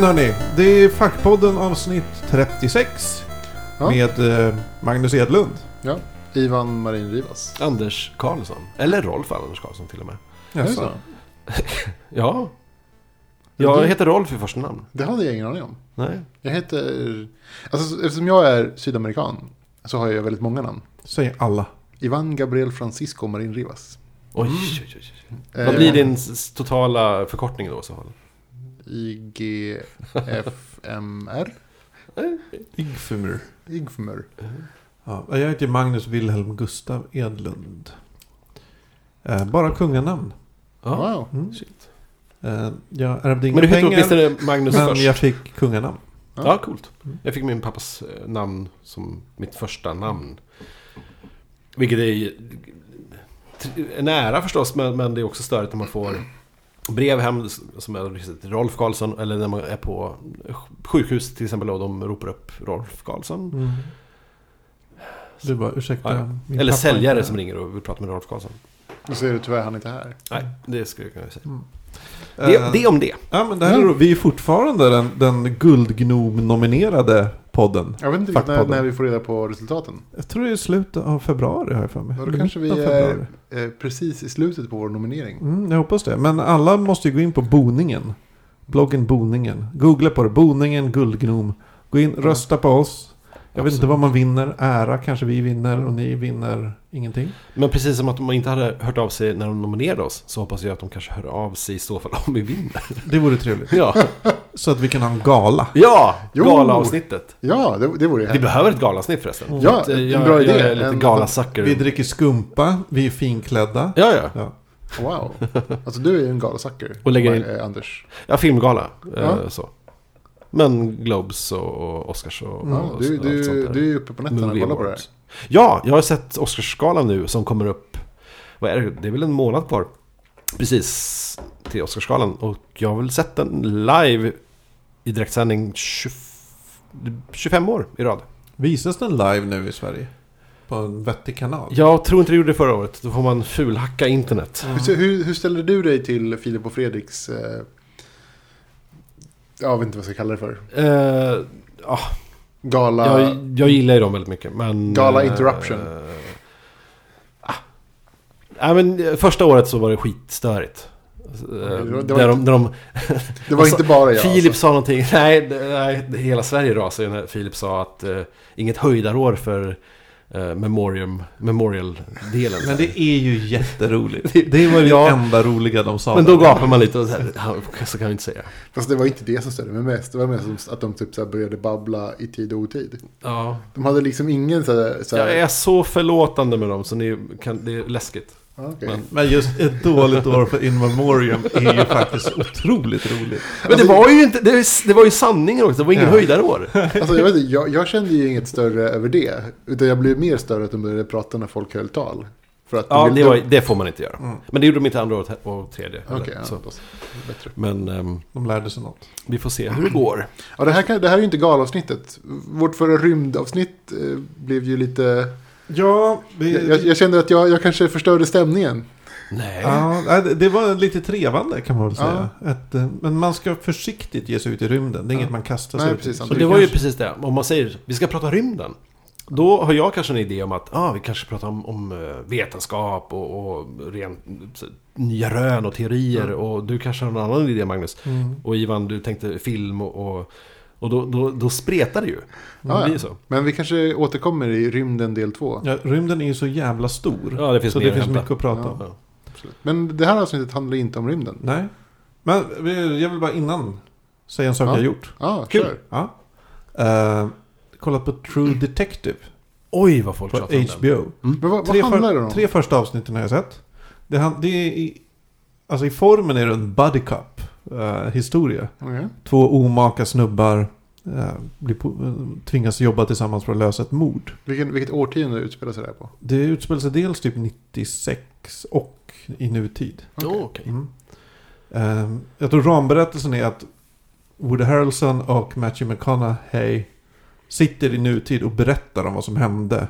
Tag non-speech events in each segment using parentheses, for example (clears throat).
Men hörni, det är Fackpodden avsnitt 36. Ja. Med eh, Magnus Edlund. Ja, Ivan Marin Rivas. Anders Karlsson. Eller Rolf Anders Karlsson till och med. Jaså? så? (laughs) Ja. Jag heter Rolf i första namn. Det hade jag ingen aning om. Nej. Jag heter... Alltså eftersom jag är sydamerikan så har jag väldigt många namn. Säger alla. Ivan Gabriel Francisco Marin Rivas. Oj, Mm. oj, oj, oj. Eh, Vad blir din totala förkortning då i så fall? IGFMR? Igfumur. IGFMR. Ja, jag heter Magnus Wilhelm Gustav Edlund. Eh, bara kunganamn. Ja. Wow. Mm. Shit. Eh, jag ärvde inga Men du heter pengar. åtminstone Magnus Men först. jag fick kunganamn. Ja, coolt. Jag fick min pappas eh, namn som mitt första namn. Vilket är en ära förstås, men, men det är också störigt när man får brev hem som är riktigt Rolf Karlsson. Eller när man är på sjukhus till exempel och de ropar upp Rolf Karlsson. Mm. Du bara, ursäkta. Ja, Eller säljare inte- som ringer och vill prata med Rolf Karlsson. Nu ser du tyvärr han inte här. Nej, det skulle jag kunna säga. Mm. Det, det om det. Ja, men det här är, då- vi är fortfarande den, den Guldgnom-nominerade podden. Jag vet inte när, när vi får reda på resultaten. Jag tror det är slutet av februari har jag för mig. Då kanske vi är precis i slutet på vår nominering. Mm, jag hoppas det. Men alla måste ju gå in på Boningen. Bloggen Boningen. Googla på det. Boningen Guldgnom. Gå in, rösta på oss. Jag vet inte vad man vinner. Ära kanske vi vinner och ni vinner ingenting. Men precis som att de inte hade hört av sig när de nominerade oss så hoppas jag att de kanske hör av sig i så fall om vi vinner. Det vore trevligt. Ja, Så att vi kan ha en gala. ja Jo. galaavsnittet. Ja, det, det vore ju Vi härligt. behöver ett galavsnitt förresten. Ja, För att, eh, en jag, bra idé. Jag är lite En- galasucker. Vi dricker skumpa. Vi är finklädda. Ja, ja. Ja. Wow. Alltså du är ju en galasucker. Och lägger in- Anders. Ja, filmgala. Ja. Eh, så. Men Globes och, Oscars och, Mm. Och, du, och allt sånt du, där. du är ju uppe på nätterna och kollar på det här. Ja, jag har sett Oscarsgalan nu som kommer upp. Vad är det? Det är väl en månad kvar. Precis till Oscarsgalan. Och jag har väl sett den live i direktsändning 20, 25 år i rad. Visas den live nu i Sverige? På en vettig kanal? Jag tror inte det gjorde det förra året. Då får man fulhacka internet. Hur, hur, hur ställer du dig till Filip och Fredriks... Jag vet inte vad jag ska kalla det för. Eh, ja, Gala... jag, jag gillar ju dem väldigt mycket. Men, Gala eh, interruption. ah. Nej, men eh, första året så var det skitstörigt. Det var- det var där de, de, (laughs) det var alltså, inte bara jag. (laughs) Filip alltså. sa någonting, (laughs) nej, nej, hela Sverige rasade när Filip sa att eh, inget höjdarår för eh, memorium, memorial-delen. Men det är ju jätteroligt. (laughs) Det var det Ja. enda roliga de sa. Men då gapar man lite och så, här, "Ja, så kan vi inte säga. Fast det var inte det som störde mig mest. Det var mest som att de typ så här började babbla i tid och otid. Ja. De hade liksom ingen så här... Så här Jag är så förlåtande med dem så ni kan, det är läskigt. Okej. men- Men just ett dåligt år för In Memoriam är ju faktiskt otroligt roligt. Men det var ju inte, det, det var ju sanningen också, det var ingen Ja. höjdarår. (laughs) Alltså, jag, vet inte, jag, jag kände ju inget större över det. Utan jag blev mer större att de började prata när folk höll tal. För att Ja, de- det, de- var, det får man inte göra. Mm. Men det gjorde de inte andra året och tredje. Okej, eller, ja, bättre. Men ehm, De lärde sig något. vi får se hur det går. Ja, det, här kan, det här är ju inte galavsnittet. Vårt förra rymdavsnitt eh, blev ju lite... Ja, vi, Jag, jag, kände att jag, jag kanske förstörde stämningen. Nej. ja det- var lite trevande kan man väl säga. Ett, eh, men man ska försiktigt ge sig ut i rymden. Det är Ja. inget man kastar sig Nej, ut i. precis. Och det var ju kanske- precis det. Om man säger vi ska prata rymden. Då har jag kanske en idé om att ah, vi kanske pratar om, om eh, vetenskap och, och ren, nya rön och teorier. Mm. Och du kanske har någon annan idé Magnus. Mm. Och Ivan, du tänkte film och... och och då, då, då spretar det ju. Ja, Det ja. så. Men vi kanske återkommer i rymden del två. Ja, rymden är ju så jävla stor. Ja, det finns så det finns mycket att prata om. Ja. Men det här avsnittet handlar inte om rymden. Nej. Men jag vill bara innan säga en sak Ja. jag har gjort. Ja, Kul. kör. Ja. Uh, kollat på True Detective Oj, vad folk på pratar om den. HBO. Men vad, vad Tre, handlar det om? tre första avsnitten har jag sett. Det, det är i, alltså i formen är det en buddy cup eh, historia. Okej. Två omaka snubbar eh, blir på, eh, tvingas jobba tillsammans för att lösa ett mord. Vilken, vilket årtionde utspelar sig det här på? Det utspelar sig dels typ 96 och i nutid. Åh, okej. Mm. Eh, jag tror ramberättelsen är att Woody Harrelson och Matthew McConaughey sitter i nutid och berättar om vad som hände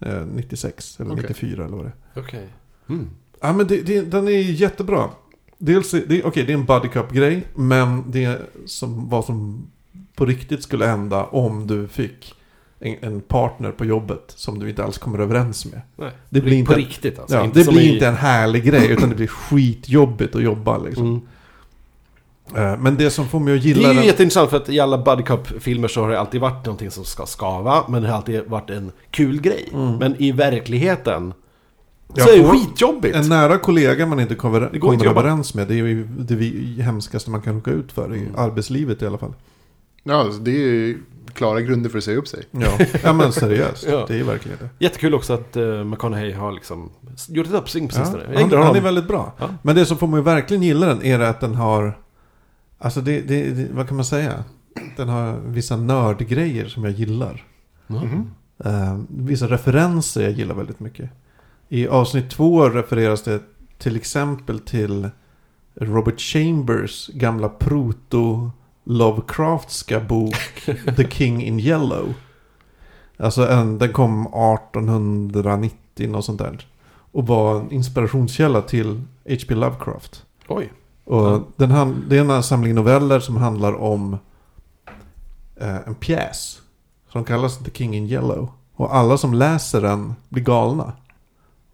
eh, 96 eller Okej. 94 eller vad det är. Okej. Mm. Ja men det, det, den är jättebra. Dels, det, okej det är en buddy cup-grej, men det är som, vad som på riktigt skulle hända om du fick en, en partner på jobbet som du inte alls kommer överens med. Nej. Det blir inte- på riktigt alltså. Ja, inte det blir i- inte en härlig grej, utan det blir (clears throat) skitjobbigt att jobba liksom. Mm. Eh, Men det som får mig att Det gilla är ju den... jätteintressant för att i alla Buddy Cup-filmer så har det alltid varit någonting som ska skava. Men det har alltid varit en kul grej. Mm. Men i verkligheten så är det skitjobbigt. En nära kollega man inte kommer, Det går inte kommer överens med, det är ju det vi, hemskaste man kan råka ut för i Mm. arbetslivet i alla fall. Ja, alltså, det är ju klara grunder för att säga upp sig. Ja, ja men seriöst. (laughs) Ja. Det är ju verkligen det. Jättekul också att uh, McConaughey har liksom gjort ett uppsving på Ja, sistone. Jag han, han är väldigt bra. Ja. Men det som får mig verkligen gilla den är att den har... Alltså det, det, det vad kan man säga? Den har vissa nördgrejer som jag gillar. Mhm. Eh, vissa referenser jag gillar väldigt mycket. I avsnitt två refereras det till exempel till Robert Chambers gamla proto Lovecraftska bok (laughs) The King in Yellow. Alltså en, den kom 1890 något sånt där. Och var en inspirationskälla till H.P. Lovecraft. Oj. Och Ja. den hand, det är en samling noveller som handlar om eh, en pjäs. Som kallas The King in Yellow. Och alla som läser den blir galna.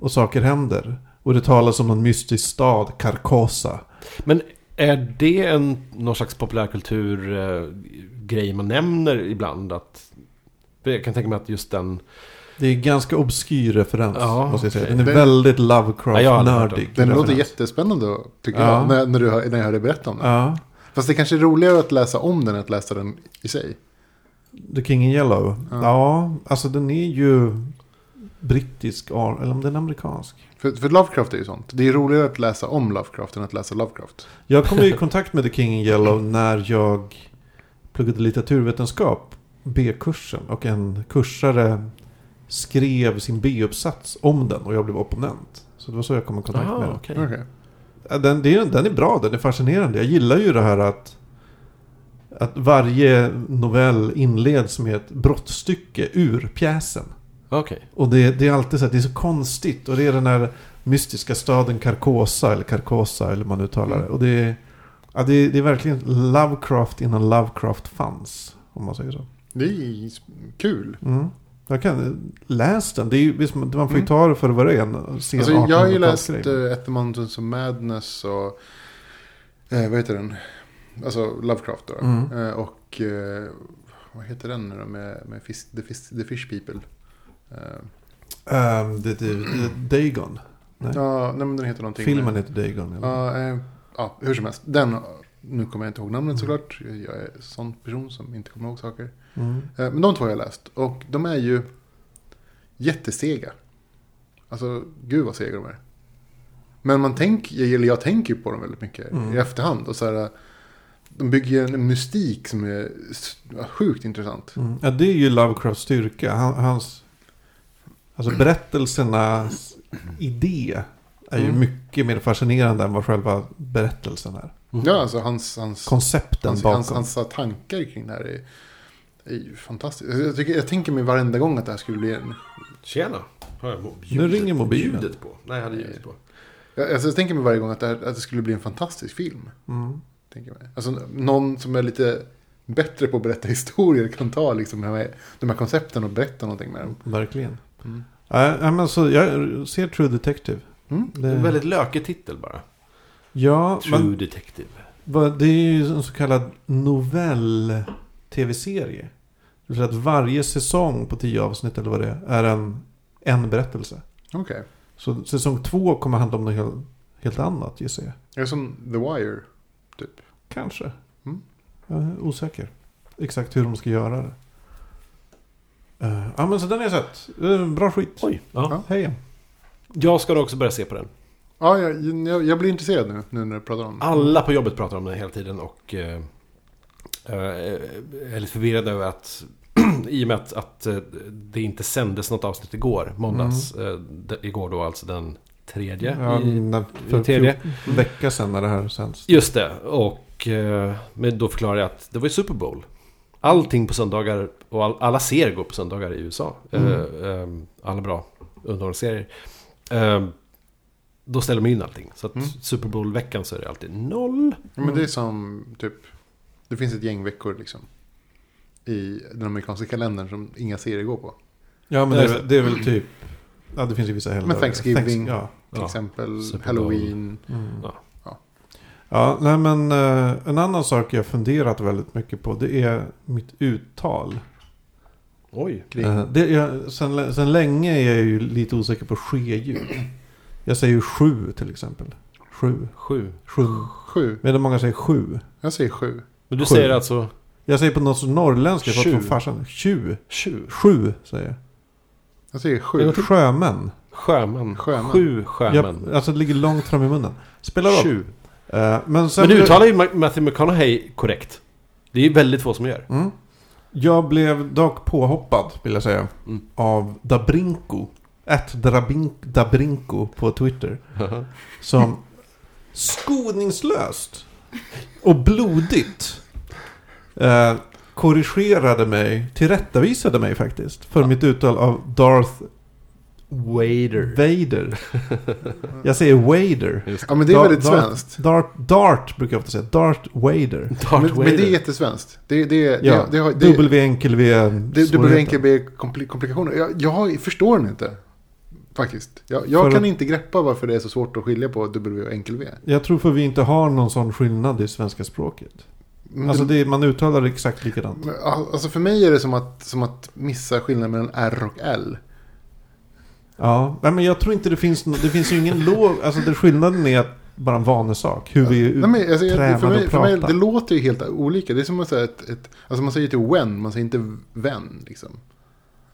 Och saker händer. Och det talas om någon mystisk stad, Carcosa. Men är det en någon slags populärkultur-grej man nämner ibland? Att, jag kan tänka mig att just den... Det är ganska obskyr referens, Ja, måste jag säga. Den är Det- väldigt Ja, Lovecraft-nördig. Den låter jättespännande tycker Ja. jag, när, när, du, hör- när jag hör dig berätta om den. Ja. Fast det kanske är roligare att läsa om den än att läsa den i sig. The King in Yellow. Ja. Ja, alltså den är ju brittisk, eller om den är amerikansk. För, för Lovecraft är ju sånt. Det är roligare att läsa om Lovecraft än att läsa Lovecraft. Jag kom i (laughs) kontakt med The King in Yellow när jag pluggade litteraturvetenskap, B-kursen. Och en kursare skrev sin B-uppsats om den och jag blev opponent. Så det var så jag kom i kontakt Aha, med den. Ja, Den, det är, den är bra, den är fascinerande. Jag gillar ju det här att, att varje novell inleds med ett brottstycke ur pjäsen. Okej. Och det, det är alltid så att det är så konstigt. Och det är den här mystiska staden Carcosa, eller Carcosa, eller man uttalar det. Och det är, ja, det, är, det är verkligen Lovecraft innan Lovecraft fanns. Om man säger så. Det är kul. Mm. Jag kan, läs den. Det är, ju- visst, man får ju Mm. ta det för vad det är. Alltså, jag har ju läst 1800-talsgrej. uh, At the Mountains of Madness och... eh, vad heter den? Alltså Lovecraft då. Mm. Eh, och... eh, vad heter den nu då? Med, med fish, the, fish, the Fish People. Ehm, det, det, Dagon. Nej. ja, nej men den heter någonting. Filmen med, heter Dagon. eller? Ja, ja, hur som helst. Den, nu kommer jag inte ihåg namnet såklart. Jag är en sån person som inte kommer ihåg saker. Mm. Eh, Men de två har jag läst. Och de är ju jättesega. Alltså, gud vad sega de är. Men man tänker, eller jag tänker på dem väldigt mycket Mm. i efterhand. Och så här, de bygger en mystik som är sjukt intressant. Mm. Ja, det är ju Lovecrafts styrka. Han, hans... Alltså berättelsernas idé är ju Mm. mycket mer fascinerande än vad själva berättelsen är. Mm. Ja, alltså hans, hans, Koncepten hans, bakom. hans, hans tankar kring det här är, är ju fantastiskt. Jag, tycker, jag tänker mig varenda gång att det här skulle bli en... Tjena. Har jag mo- Nu ringer mobilen. Ljudet på. Nej, jag hade ljudet på. Jag, alltså, jag tänker mig varje gång att det, här, att det skulle bli en fantastisk film. Mm. Tänker mig. Alltså någon som är lite bättre på att berätta (laughs) historier kan ta liksom, de, här, de här koncepten och berätta någonting med dem. Verkligen. Mm. Ja, men så jag ser True Detective. Mm. Det är en väldigt lökig titel bara. Ja, True men Detective. det är ju en så kallad novell-tv-serie. Det vill säga att varje säsong på tio avsnitt eller vad det är, är en, en berättelse. Okej. Så säsong två kommer handla om något helt, helt annat gissar jag. Är det som The Wire? Typ. Kanske. Mm. Jag är osäker. Exakt hur de ska göra det. Eh, ja men så den har jag sett. Uh, bra skit. Oj. Ja. Ja. Hej. Jag ska då också börja se på den. Ja, jag, jag, jag blir intresserad nu, nu när du pratar om det. Alla på jobbet pratar om den hela tiden och eh, eh, är lite förvirrad över att (clears throat) i och med att, att det inte sändes något avsnitt igår, måndags, eh, det, igår då alltså den tredje. Ja, i, för tredje. en vecka sedan när det här sänds. Just det, och eh, men då förklarar jag att det var ju Super Bowl. Allting på söndagar, och all, alla serier går på söndagar i USA. Mm. Eh, eh, alla bra underhållningsserier. Eh, då ställer man in allting. Så att Mm. Super Bowl-veckan så är det alltid noll. Ja, men det är som typ, det finns ett gäng veckor liksom. I den amerikanska kalendern som inga serier går på. Ja, men det, är, det är väl typ... Ja, det finns ju vissa helger. Men Thanksgiving. Thanks- ja. Till Ja. exempel Super. Halloween. Mm. Ja. Ja. Ja, nej men eh, en annan sak jag funderat väldigt mycket på det är mitt uttal. Oj. Kring. Eh, det, jag, sen, sen länge är jag ju lite osäker på ske-ljud. Jag säger ju sju till exempel. Sju. Sju. Sju. Sju. Medan många säger sju. Jag säger sju. Men du Sju. säger alltså Jag säger på något norrländska, jag fått från farsan. Tju. sju. Sju säger jag. Jag säger sju. Sjömän. Sjömän. Sjömän. Sju sjömän. Ja, alltså det ligger långt fram i munnen. Spelar roll. Tju. Eh, men sen Men du uttalar ju Ma- Matthew McConaughey korrekt. Det är ju väldigt få som gör. Mm. Jag blev dock påhoppad, vill jag säga, Mm. av Dabrinko. Ett Dabrinko på Twitter. Som skoningslöst och blodigt eh, korrigerade mig, tillrättavisade mig faktiskt. För mitt uttal av Darth Wader. Vader. (laughs) Jag säger Wader. Ja men det är väldigt svenskt. Dart, Dart brukar jag ofta säga. Darth Wader. Darth Men, Vader. men det är jättesvenskt. Det, det, det, Ja, det, har- det, W enkel V. det, det enkelt kompli- komplikationer. Jag, jag förstår den inte. Faktiskt. Jag, jag För kan inte greppa varför det är så svårt att skilja på W och enkel V. Jag tror för vi inte har någon sån skillnad i svenska språket. Men Alltså det, det, man uttalar det exakt likadant. alltså för mig är det som att, som att missa skillnaden mellan R och L. Ja, men jag tror inte det finns, det finns ju ingen låg, alltså det skillnaden är att bara en vanesak. Hur vi Nej, men, alltså, jag- tränade för, mig, att för mig, prata. det låter ju helt olika. Det är som att säga ett, ett alltså man säger till when, man säger inte vän. Liksom.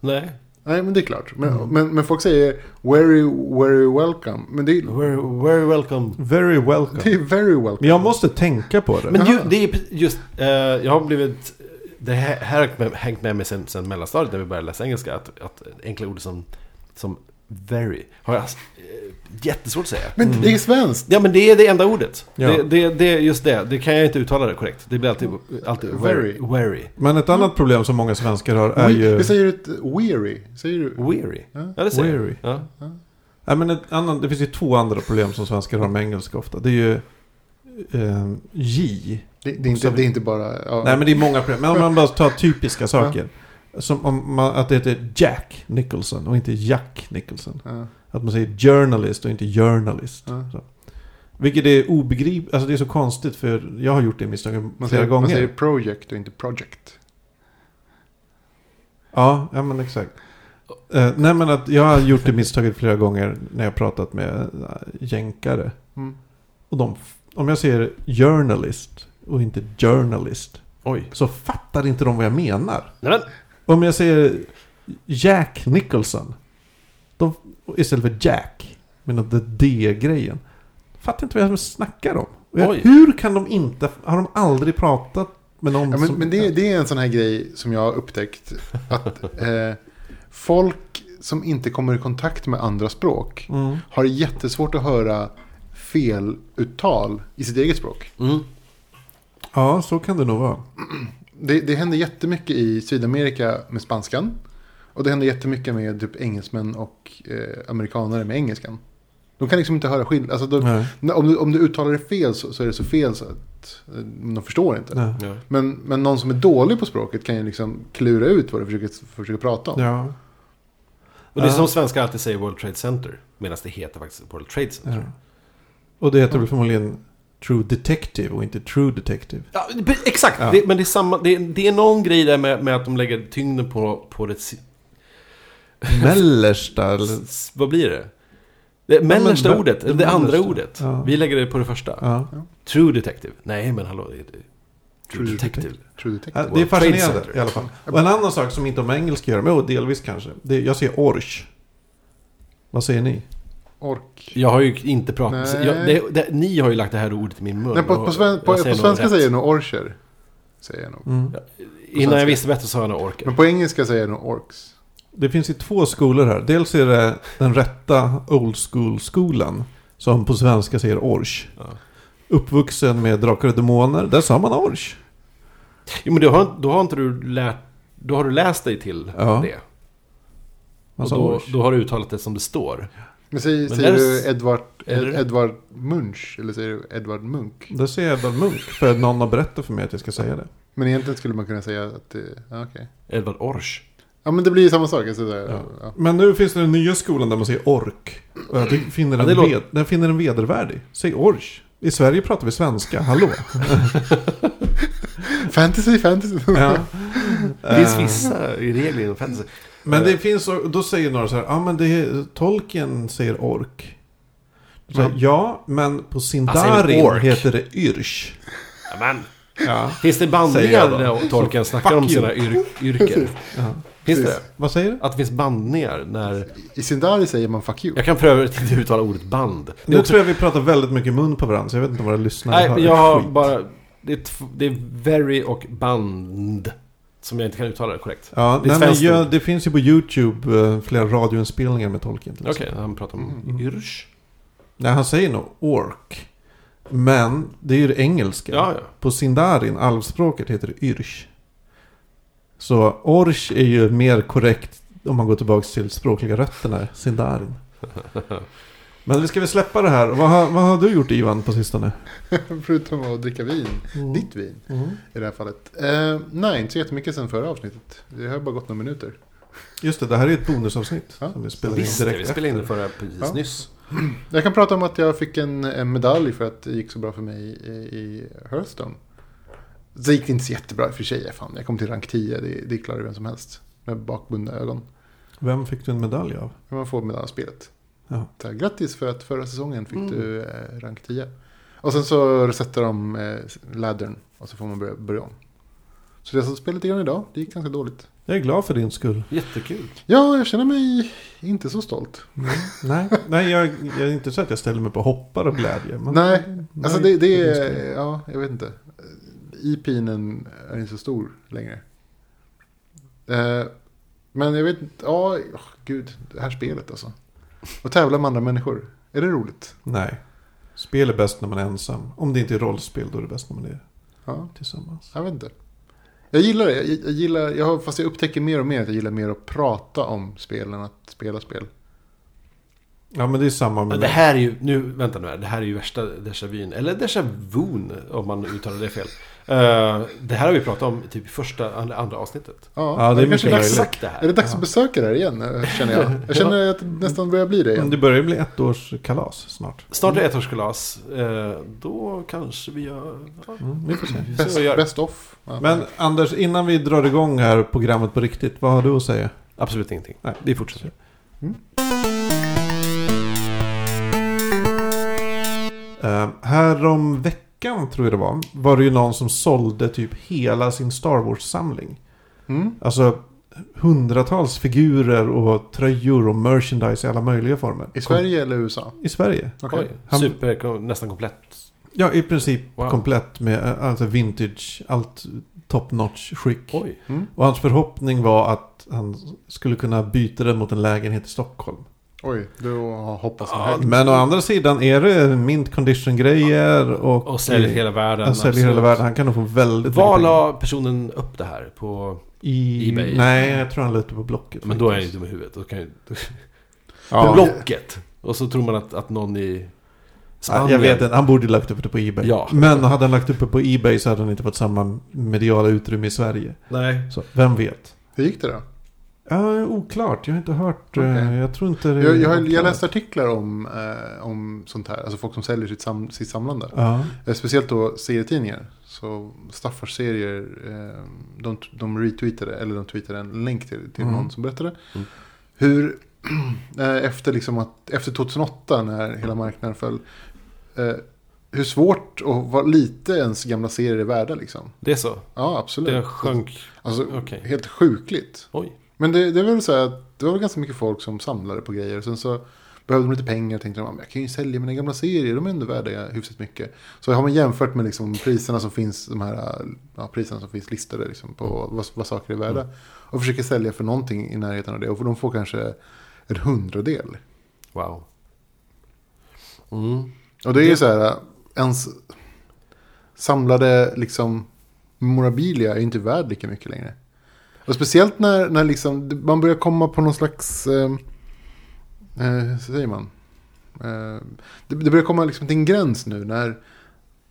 Nej. Nej, men det är klart. Men, Mm. men, men folk säger very, very welcome. Men det är, Very, very welcome. Very welcome. det är very welcome. Men jag måste tänka på det. Men ju, det är just... eh, jag har blivit... Det här har hängt med- mig sen, sen mellanstadiet när vi började läsa engelska. Att, att enkla ord som, som very har jag eh, jättesvårt att säga. Men det är svenskt. Ja men det är det enda ordet. Ja. Det, det, det, just det, det kan jag inte uttala det korrekt. Det blir alltid, alltid very. Very. Very. Men ett annat problem som många svenskar har är We, ju... Vi säger ett weary. Säger du? Weary. Ja. Ja det säger Weary. jag. Ja. Nej, men ett annat, det finns ju två andra problem som svenskar har med engelska ofta. Det är ju eh, J. Det, det, är inte, det är inte bara... Ja. Nej men det är många problem. Men om man bara tar typiska saker. Som om man, att det heter Jack Nicholson och inte Jack Nicholson. Ja. Att man säger journalist och inte journalist. Ja. Så. Vilket är obegripligt. Alltså det är så konstigt för jag har gjort det misstaget flera säger, gånger. man säger project och inte project. Ja, ja men exakt. Eh, nej men att jag har gjort det misstaget flera gånger när jag pratat med uh, jänkare. Mm. Och de, om jag säger journalist och inte journalist. Oj. Så fattar inte de vad jag menar. Nej, men, Om jag säger Jack Nicholson. De, istället för Jack. Med något D-grejen. Fattar inte vad jag snackar om. Oj. hur kan de inte... Har de aldrig pratat med någon Ja, men som... men det, det är en sån här grej som jag har upptäckt. Att (laughs) eh, folk som inte kommer i kontakt med andra språk Mm. har jättesvårt att höra feluttal i sitt eget språk. mm. Ja, så kan det nog vara. Det, det händer jättemycket i Sydamerika med spanskan. Och det händer jättemycket med typ engelsmän och eh, amerikanare med engelskan. De kan liksom inte höra skillnad. Alltså, de, om, du, om du uttalar det fel så, så är det så fel så att eh, de förstår inte. Nej. Men, men någon som är dålig på språket kan ju liksom klura ut vad du försöker, försöker prata om. Ja. Och det är som svenskar alltid säger World Trade Center. Medan det heter faktiskt World Trade Center. ja. Och det heter väl förmodligen True Detective och inte True Detective. Ja, exakt! Ja. Det, men det är, samma, det, är- det är någon grej där med, med att de lägger tyngden på, på det... Mellersta (laughs) Vad blir det? Det mellersta men- ordet, det det andra ordet. Ja. Vi lägger det på det första. Ja. True Detective. Nej, men hallå. True, Detective. True Ja, detective. det är fascinerande i alla fall. Och en annan sak som inte har med engelska att göra, men delvis kanske. Det, jag säger orch. Vad säger ni? Ork. Jag har ju inte pratat... Jag, det, det, ni har ju lagt det här ordet i min mun. Nej, på, på, sven, på, på svenska rätt. säger jag nog orcher. Säger jag nog. Mm. Innan jag visste bättre sa jag nog orker. Men på engelska säger jag nog orks. Det finns ju två skolor här. Dels är det den rätta old school-skolan. Som på svenska säger orch. Ja. Uppvuxen med Drakar och Demoner. Där sa man orch. Jo, men då har, då har inte du lärt... Då har du läst dig till Ja. det. Man Och då, orch. då har du uttalat det som det står. Men säger, Men säger du Edvard, Är det Ed? Edvard Munch? Eller säger du Edvard Munk? Det säger Edvard Munch, för att någon har berättat för mig att jag ska säga det. Men egentligen skulle man kunna säga att det... Ja, okej. Edvard Orch. Ja, men det blir ju samma sak. Alltså, Ja. ja. Men nu finns det den nya skolan där man säger ork. Och jag finner Ja, den, det låter- ved, den finner den vedervärdig. Säg orch. I Sverige pratar vi svenska, hallå? (laughs) Fantasy, fantasy. Ja. Det finns vissa regler inom fantasy. Men det finns, då säger några så här, ja men det är, Tolkien säger ork. Så, Ja. ja, men på Sindarin heter det yrsch. Ja, men, Ja. finns det bandningar när Tolkien snackar om sina yr yrken? (laughs) ja. Finns det Precis. det? Vad säger du? Att det finns bandningar när... I Sindari säger man fuck you. Jag kan för övrigt inte uttala ordet band. Nu också- tror jag vi pratar väldigt mycket mun på varandra, så jag vet inte vad våra lyssnare Nej, hör. jag har bara... Det är, det är very och band. Som jag inte kan uttala det korrekt. Ja, det nej, men ja, det finns ju på YouTube eh, flera radioinspelningar med Tolkien. Okej, exempel. han pratar om Mm. yrsch. Nej, han säger nog ork. Men det är ju det engelska. Ja, ja. På Sindarin, alvspråket, heter det yrsch. Så orch är ju mer korrekt om man går tillbaka till språkliga rötterna, Sindarin. (laughs) Men vi ska väl släppa det här. Vad har, vad har du gjort Ivan på sistone? (laughs) Förutom att dricka vin. Ditt vin Mm. i det här fallet. Eh, nej, inte så jättemycket sen förra avsnittet. Det har bara gått några minuter. Just det, det här är ett bonusavsnitt. Ja. Som vi spelar in Visst, det, direkt vi spelade in det förra precis Ja. nyss. (clears throat) Jag kan prata om att jag fick en, en medalj för att det gick så bra för mig i, i Hearthstone. Så gick det inte så jättebra i och för sig. Fan, jag kom till rank 10, det, det klarar vem som helst. Med bakbundna ögon. Vem fick du en medalj av? Man får medalj av spelet. Ja. Så, här, grattis för att förra säsongen fick Mm. du eh, rank 10. Och sen så resetar de eh, laddern och så får man börja, börja om. Så jag har spelat lite grann idag, det gick ganska dåligt. Jag är glad för din skull. Jättekul. Ja, jag känner mig inte så stolt. Nej, nej jag, jag är inte så att jag ställer mig på hoppar av glädje. Men, Nej, Alltså det, det är, ja, jag vet inte. IPinen är inte så stor längre. Eh, men jag vet inte, ja, åh, gud, det här spelet alltså. Och tävla med andra människor, är det roligt? Nej. Spel är bäst när man är ensam. Om det inte är rollspel, då är det bäst när man är Ja, tillsammans. jag vet inte. Jag gillar det, jag, jag gillar, jag har, fast jag upptäcker mer och mer att jag gillar mer att prata om spel än att spela spel. Ja, men det är samma med Men det här är ju, nu, vänta nu här, det här är ju värsta déjà vun, eller déjà vun om man uttalar det fel. Eh, det här har vi pratat om typ i första, andra, andra avsnittet. Ja, Ja, det är kanske mycket dags, möjligt. Exakt det är här. det dags Ja. att besöka det här igen, eh, känner jag. Jag känner att det nästan börjar bli det Men igen. det börjar bli ett års kalas snart. Snart är det ettårskalas. Eh, då kanske vi gör... Ja, Mm, vi får se. Best, vi gör. best off. Ja. Men Anders, innan vi drar igång här programmet på riktigt, vad har du att säga? Absolut ingenting. Nej. Vi fortsätter. Uh, här om veckan, tror jag det var, var det ju någon som sålde typ hela sin Star Wars-samling. Mm. Alltså hundratals figurer och tröjor och merchandise i alla möjliga former. I Sverige eller USA? I Sverige. Oj, Han- super, kom- nästan komplett. Ja, i princip Wow. komplett med eh, alltså vintage, allt top notch skick. Oj. Mm. Och hans förhoppning var att han skulle kunna byta den mot en lägenhet i Stockholm. Oj, då hoppas man Ja, högt. Men å andra sidan är det mint condition grejer och... Och säljer hela världen. Han säljer hela absolut. världen. Han kan nog få väldigt Var la personen upp det här? På... I... eBay? Nej, jag tror han la ut det på Blocket. Men då är han ju faktiskt. dum i huvudet. Då kan ju... (laughs) På Ja. Blocket! Och så tror man att, att någon i Spanien... jag vet inte, han borde lagt upp det på Ebay. Ja. Men hade han lagt upp det på Ebay så hade han inte fått samma mediala utrymme i Sverige. Nej. Så vem vet? Hur gick det då? Ja, oklart. Jag har inte hört. Eh, Jag tror inte det Jag, jag, har, jag läste artiklar om, eh, om sånt här, alltså folk som säljer sitt, sam, sitt samlande. Ja. Eh, speciellt då serietidningar. Så Staffars serier, eh, de, de retweetade, eller de tweetade en länk till, till Mm. någon som berättade. Mm. Hur, (clears throat) eh, efter, liksom att, efter 2008 när hela marknaden föll, eh, hur svårt och vad lite ens gamla serier är värda liksom. Det är så? Ja, absolut. Det sjönk? Alltså, Okej. helt sjukligt. Oj. Men det, det är väl så att det var väl ganska mycket folk som samlade på grejer. Sen så behövde de lite pengar och tänkte de, jag kan ju sälja mina gamla serier, de är ändå värda hyfsat mycket. Så har man jämfört med liksom priserna som finns, de här ja, priserna som finns listade liksom på vad, vad saker är värda. Och försöker sälja för någonting i närheten av det. Och de får kanske en hundradel. Wow. Mm. Och det är ju så här, ens samlade liksom memorabilia är ju inte värd lika mycket längre. Och speciellt när, när liksom, man börjar komma på någon slags... Eh, eh, säger man. Eh, det, det börjar komma liksom till en gräns nu när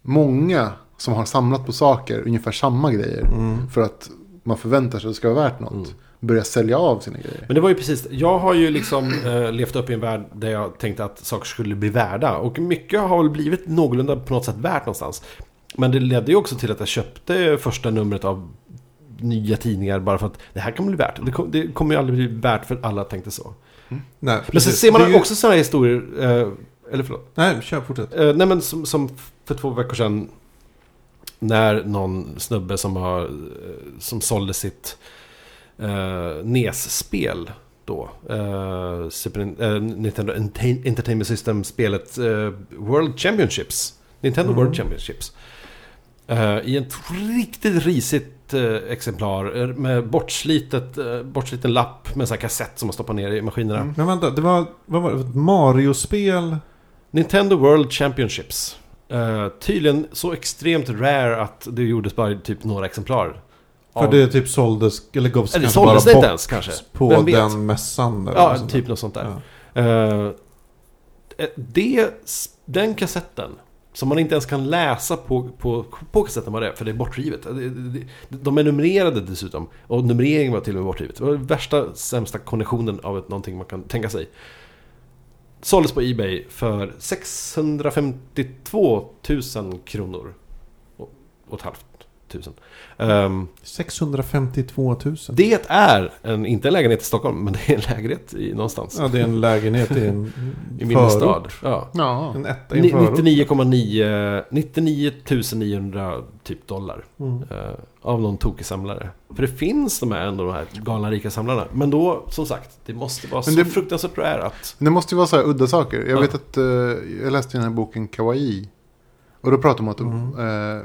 många som har samlat på saker, ungefär samma grejer, Mm. för att man förväntar sig att det ska vara värt något, Mm. börjar sälja av sina grejer. Men det var ju precis, jag har ju liksom eh, levt upp i en värld där jag tänkte att saker skulle bli värda. Och mycket har väl blivit någorlunda på något sätt värt någonstans. Men det ledde ju också till att jag köpte första numret av nya tidningar bara för att det här kan bli värt. Det, kom, det kommer ju aldrig bli värt för alla tänkte så. Nej, Men så ser man ju- också sådana här historier, eh, eller förlåt. Nej, kör, fortsätt. Eh, nej men som, som för två veckor sedan när någon snubbe som har eh, som sålde sitt eh, NES-spel då. Eh, Super, eh, Nintendo Entertainment System-spelet eh, World Championships. Nintendo Mm. World Championships. Eh, I ett riktigt risigt exemplar eh, med bortslitet, eh, bortsliten lapp med en sån här kassett som man stoppar ner i maskinerna. Mm. Men vänta, det var, vad var det? Ett Mario-spel? Nintendo World Championships. Eh, tydligen så extremt rare att det gjordes bara typ några exemplar. För Av- det typ såldes, eller gavs Eller kanske såldes bara inte bort ens kanske? på Vem vet? den mässan? eller Ja, typ något sånt där. Ja. Eh, det, den kassetten, som man inte ens kan läsa på, på, på kassetten vad det är, för det är bortrivet. De är numrerade dessutom. Och numreringen var till och med bortrivet. Det var den värsta, sämsta konditionen av ett, någonting man kan tänka sig. Såldes på Ebay för 652 000 kronor. Och, och ett halvt tusen. Ehm, 652 000. det är en, inte en lägenhet i Stockholm, men det är en lägenhet i, någonstans. Ja, det är en lägenhet i en (laughs) I min förort. stad. Ja. Ja, En etta i en Ni- förort. 99,9 99 900 typ dollar. Mm. eh, av någon tokig samlare. För det finns de här ändå de här galna rika samlarna. Men då, som sagt, det måste vara Men så det- fruktansvärt rare att... det måste ju vara så här udda saker. Jag Ja. vet att eh, jag läste den här boken Kawaii. Och då pratade de om att Mm. eh,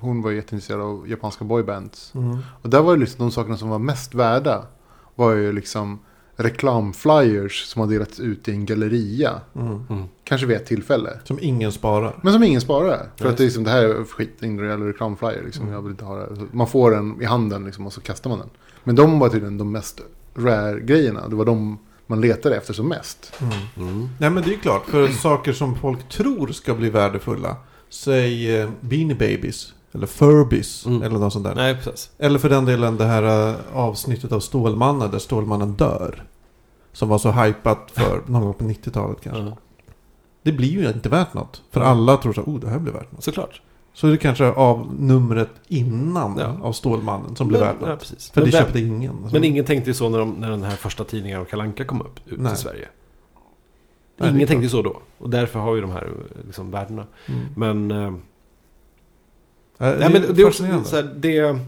hon var jätteintresserad av japanska boybands. Mm. Och där var det liksom de sakerna som var mest värda. Var ju liksom reklamflyers som har delats ut i en galleria. Mm. Mm. Kanske vid ett tillfälle. Som ingen sparar. Men som ingen sparar. För att det, är liksom, det här är skit, reell reklamflyer. Liksom. Mm. Jag vill inte ha det. Man får den i handen liksom, och så kastar man den. Men de var tydligen de mest rare grejerna. Det var de man letade efter som mest. Mm. Mm. Nej men det är ju klart, för saker som folk tror ska bli värdefulla. Säg eh, Beanie Babies. Eller Furbies. Mm. Eller något sånt där. Nej, precis. Eller för den delen det här eh, avsnittet av Stålmannen där Stålmannen dör. Som var så hypat för (laughs) någon gång på 90-talet kanske. Ja. Det blir ju inte värt något. För alla tror så oh det här blir värt något. Såklart. Så är det kanske av numret innan Ja. av Stålmannen som blir värt ja, något. precis. För men, det köpte ingen. men ingen tänkte ju så när, de, när den här första tidningen av Kalle Anka kom upp ut Nej. i Sverige. Nej, ingen tänkte så då. Och därför har vi de här liksom, värdena. Mm. Men... Eh, Ja, det, Nej, men det är också så här, det...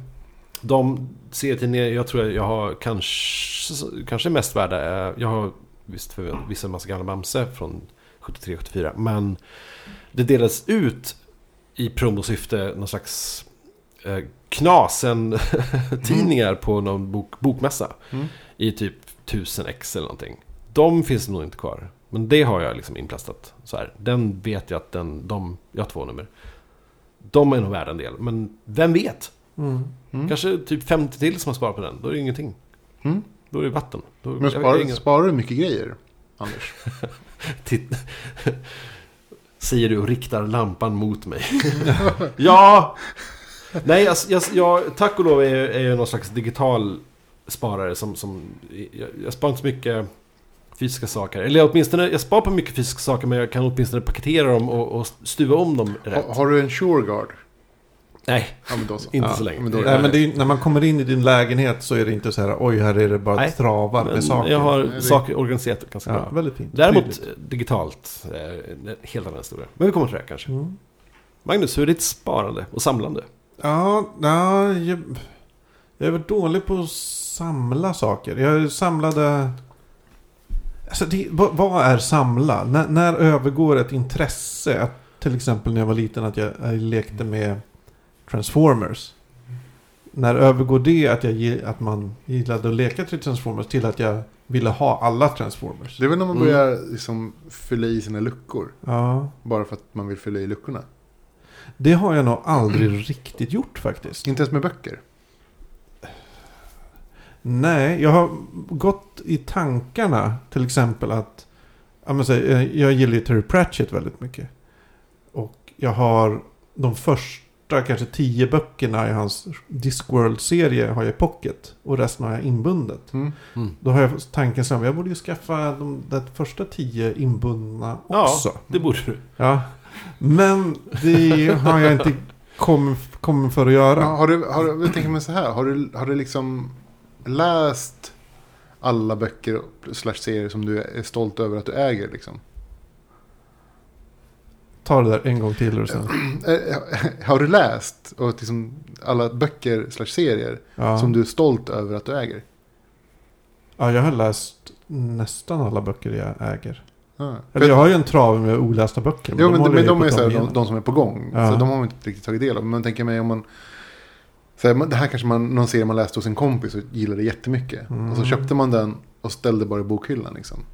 De serietidningar jag tror jag har kanske, kanske mest värda är... Jag har visst för vissa massa gamla Bamse från 73-74. Men det delades ut i promosyfte någon slags eh, knasen-tidningar på någon bok, bokmässa. Mm. I typ 1000 ex eller någonting. De finns nog inte kvar. Men det har jag liksom inplastat. Så här. Den vet jag att den, de, jag har två nummer. De är nog värda en del. Men vem vet? Mm. Mm. Kanske typ 50 till som har sparat på den. Då är det ingenting. Mm. Då är det vatten. Då, Men jag sparar, ingen- sparar du mycket grejer, Anders? (laughs) Titt- (laughs) Säger du och riktar lampan mot mig. (laughs) ja! Nej, jag, jag, jag, tack och lov är, är jag någon slags digital sparare som... som jag, jag sparar inte så mycket fysiska saker. Eller åtminstone, jag sparar på mycket fysiska saker men jag kan åtminstone paketera dem och, och stuva om dem rätt. Ha, har du en SureGuard? Nej, Ja, men då så. inte Ja, så länge. men då- Nej, men det är, ju- när man kommer in i din lägenhet så är det inte så här oj här är det bara Nej, travar med saker. jag har Nej, det- saker organiserat ganska ja, bra. väldigt fint. Däremot Tydligt. eh, digitalt, eh, en helt annan historia. Men vi kommer till det kanske. Mm. Magnus, hur är ditt sparande och samlande? Ja, ja jag, jag är väl dålig på att samla saker. Jag samlade... Alltså det, vad, vad är samla? När, när övergår ett intresse? Att, till exempel när jag var liten att jag, jag lekte med Transformers. När övergår det att, jag, att man gillade att leka till Transformers till att jag ville ha alla Transformers? Det är väl när man Mm. börjar liksom fylla i sina luckor. Ja, Bara för att man vill fylla i luckorna. det har jag nog aldrig riktigt gjort faktiskt. Inte ens med böcker. Nej, jag har gått i tankarna till exempel att Ja, eh, jag gillar ju Terry Pratchett väldigt mycket. Och jag har de första kanske tio böckerna i hans Discworld-serie har jag i pocket. Och resten har jag inbundet. Mm. Mm. Då har jag tanken som jag borde ju skaffa de de första tio inbundna Ja, också. det borde du. Ja. Men det har jag inte kommit kom för att göra. Ja, har du, har, du- jag tänker mig så här, har du, har du liksom läst alla böcker slash serier som du är stolt över att du äger liksom? Ta det där en gång till och sen. (clears throat) Eh, Har du läst och liksom alla böcker slash serier Ja. som du är stolt över att du äger? ja, jag har läst nästan alla böcker jag äger. Ja. Eller jag har ju en trave med olästa böcker. Jo, men, håller men de på är så här, de, de som är på gång. Ja. Så de har man inte riktigt tagit del av. Men tänker mig om man... Så här, det här kanske man, någon serie man läste hos en kompis och gillade jättemycket. Mm. Och så köpte man den och ställde bara i bokhyllan liksom.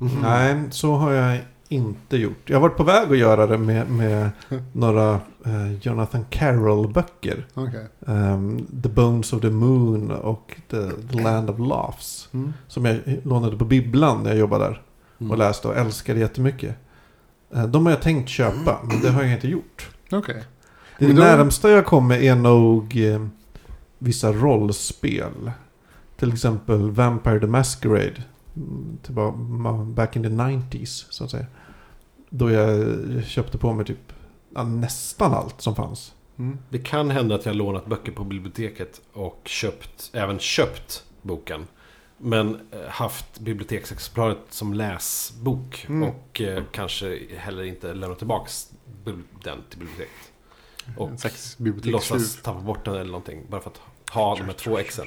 Mm. Nej, så har jag inte gjort. Jag har varit på väg att göra det med, med (laughs) några eh, Jonathan Carroll-böcker. Okej. Ehm, the Bones of the Moon och The, the Land of Laughs. Mm. Som jag lånade på bibblan när jag jobbade där. Mm. Och läste och älskade jättemycket. Eh, de har jag tänkt köpa, men det har jag inte gjort. Okej. Det då- närmsta jag kommer är nog eh, vissa rollspel. Till exempel Vampire the Masquerade. Mm, Tillbaka, back in the 90s så att säga. Då jag köpte på mig typ ja, nästan allt som fanns. Mm. Det kan hända att jag har lånat böcker på biblioteket och köpt, även köpt boken. Men eh, haft biblioteksexemplaret som läsbok. Mm. Och eh, kanske heller inte lämnat tillbaka den till biblioteket. Och En låtsas tappa bort den eller någonting. Bara för att ha de här två exen.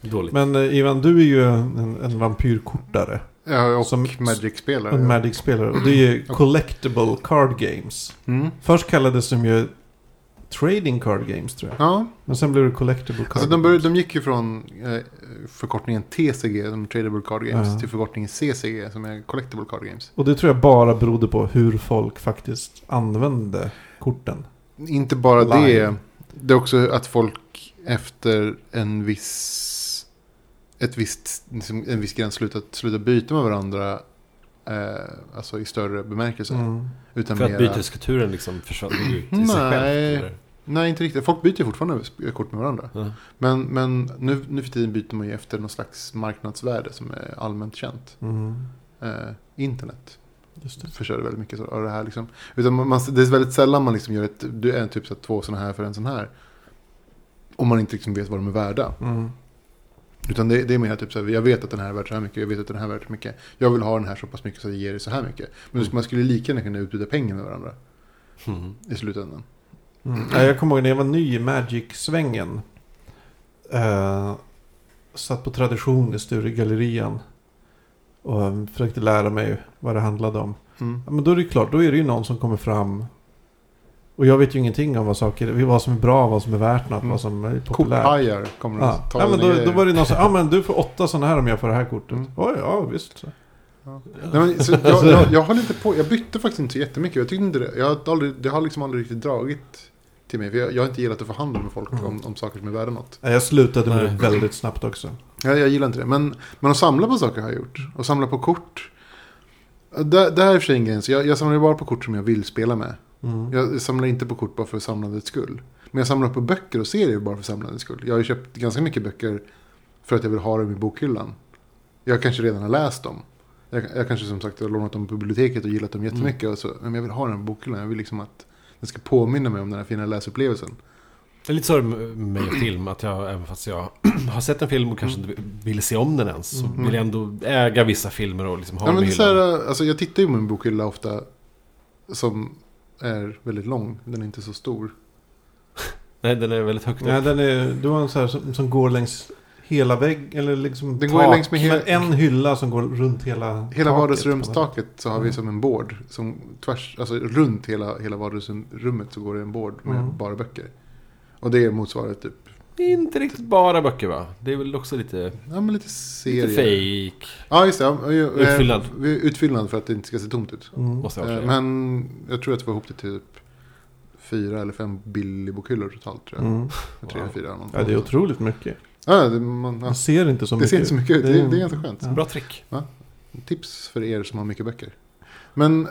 Dåligt. Men eh, Ivan, du är ju en, en vampyrkortare. Ja, och Som- Magic-spelare. En Magic-spelare. Och det är ju Collectible Card Games. Mm. Först kallades de ju Trading Card Games tror jag. Ja, Men sen blev det Collectible Card alltså de, började, de gick ju från eh, förkortningen TCG, som Tradable Card Games, Ja. till förkortningen CCG, som är Collectible Card Games. Och det tror jag bara berodde på hur folk faktiskt använde korten. Inte bara Live. det. Det är också att folk efter en viss, ett visst, liksom en viss gräns slutat, slutat byta med varandra. Eh, alltså i större bemärkelse. Mm. Utan för att mera- byteskulturen liksom försvann ut i sig Nej. själv. eller? Nej, inte riktigt. Folk byter fortfarande kort med varandra. Ja. Men, men nu, nu för tiden byter man ju efter någon slags marknadsvärde som är allmänt känt. Mm. Eh, internet Just det. förstör väldigt mycket av det här. Liksom. Utan man, man, det är väldigt sällan man liksom gör ett, du är typ så två sådana här för en sån här. Om man inte liksom vet vad de är värda. Mm. Utan det, det är mer typ så här, jag vet att den här är värd så här mycket, jag vet att den här är värd så mycket. Jag vill ha den här så pass mycket så att jag ger dig så här mycket. Men Mm. man skulle lika gärna kunna utbyta pengar med varandra Mm. i slutändan. Mm. Ja, jag kommer ihåg när jag var ny i Magic-svängen. Eh, satt på tradition i Sturegallerian. Och eh, försökte lära mig vad det handlade om. Mm. Ja, men då är det klart, då är det ju någon som kommer fram. Och jag vet ju ingenting om vad saker, vad som är bra, vad som är värt något, Mm. vad som är populärt. Korthajar kommer Ja. ta Ja, men då, då var det någon som ja men du får åtta sådana här om jag får det här kortet. Mm. Oj, ja visst. Så. Nej, men, så jag, jag, jag har lite på, jag bytte faktiskt inte så jättemycket. Jag tyckte inte det. Jag har aldrig, det har liksom aldrig riktigt dragit till mig. För jag, jag har inte gillat att förhandla med folk Mm. om, om saker som är värda något. Nej, Jag slutade med det väldigt snabbt också. Jag, jag gillar inte det. Men, men att samla på saker har jag gjort. Och samla på kort. Där, där är i och för sig en gräns. Jag, jag samlar ju bara på kort som jag vill spela med. Mm. Jag samlar inte på kort bara för samlandets skull. Men jag samlar på böcker och serier bara för samlandets skull. Jag har ju köpt ganska mycket böcker för att jag vill ha dem i bokhyllan. Jag kanske redan har läst dem. Jag, jag kanske som sagt har lånat dem på biblioteket och gillat dem jättemycket. Och så, men jag vill ha den i bokhyllan. Jag vill liksom att den ska påminna mig om den här fina läsupplevelsen. Det är lite så med film, att jag, även fast jag (clears throat) har sett en film och kanske inte vill se om den ens, så Mm. vill jag ändå äga vissa filmer och liksom ha Ja, dem men i det så hyllan. här, alltså, jag tittar ju på min bokhylla ofta. Som är väldigt lång. Den är inte så stor. (laughs) Nej, den är väldigt högt upp. Nej, den är, du har en sån här som, som går längs hela väggen. Eller liksom Den går ju längs med hela- en hylla som går runt hela Hela taket. vardagsrumstaket så har vi som en board. Som tvärs, alltså runt hela, hela vardagsrummet så går det en board med Mm. bara böcker. Och det motsvarar typ, Inte riktigt bara böcker va? Det är väl också lite, ja men lite serier. lite fake. Ja just det, ja, ja, eh, Utfyllnad. vi- Utfyllnad för att det inte ska se tomt ut. Mm. Jag Eh. Men jag tror att jag får ihop det till typ fyra eller fem billigbokhyllor totalt tror jag. Mm. Tre eller Wow. fyra. Någon, Ja, det är otroligt mycket. Ja, det, man, ja. Man ser inte så det mycket. ser inte så mycket ut. Det, Det är- det är ganska skönt. Ja. Bra trick. Tips för er som har mycket böcker. Men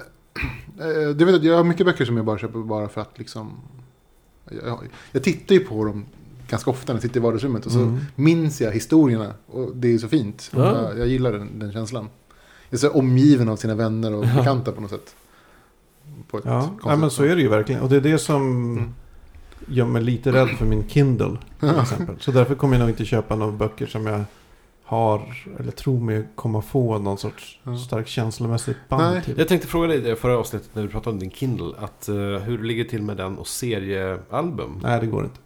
eh, vet jag, jag har mycket böcker som jag bara köper bara för att liksom... Jag, jag tittar ju på dem ganska ofta när jag sitter i vardagsrummet och så Mm. minns jag historierna. Och det är så fint. Ja. Jag, jag gillar den, den känslan. Jag är så omgiven av sina vänner och Ja. bekanta på något sätt. På ett Ja, ja, men så är det ju verkligen. Och det är det som Mm. Gör mig lite rädd för min Kindle. Till exempel. Så därför kommer jag nog inte köpa några böcker som jag har, eller tror mig komma få någon sorts stark känslomässigt band Nej. till. Jag tänkte fråga dig i det förra avsnittet när du pratade om din Kindle. Att, eh, hur ligger det till med den och seriealbum? Nej, det går inte.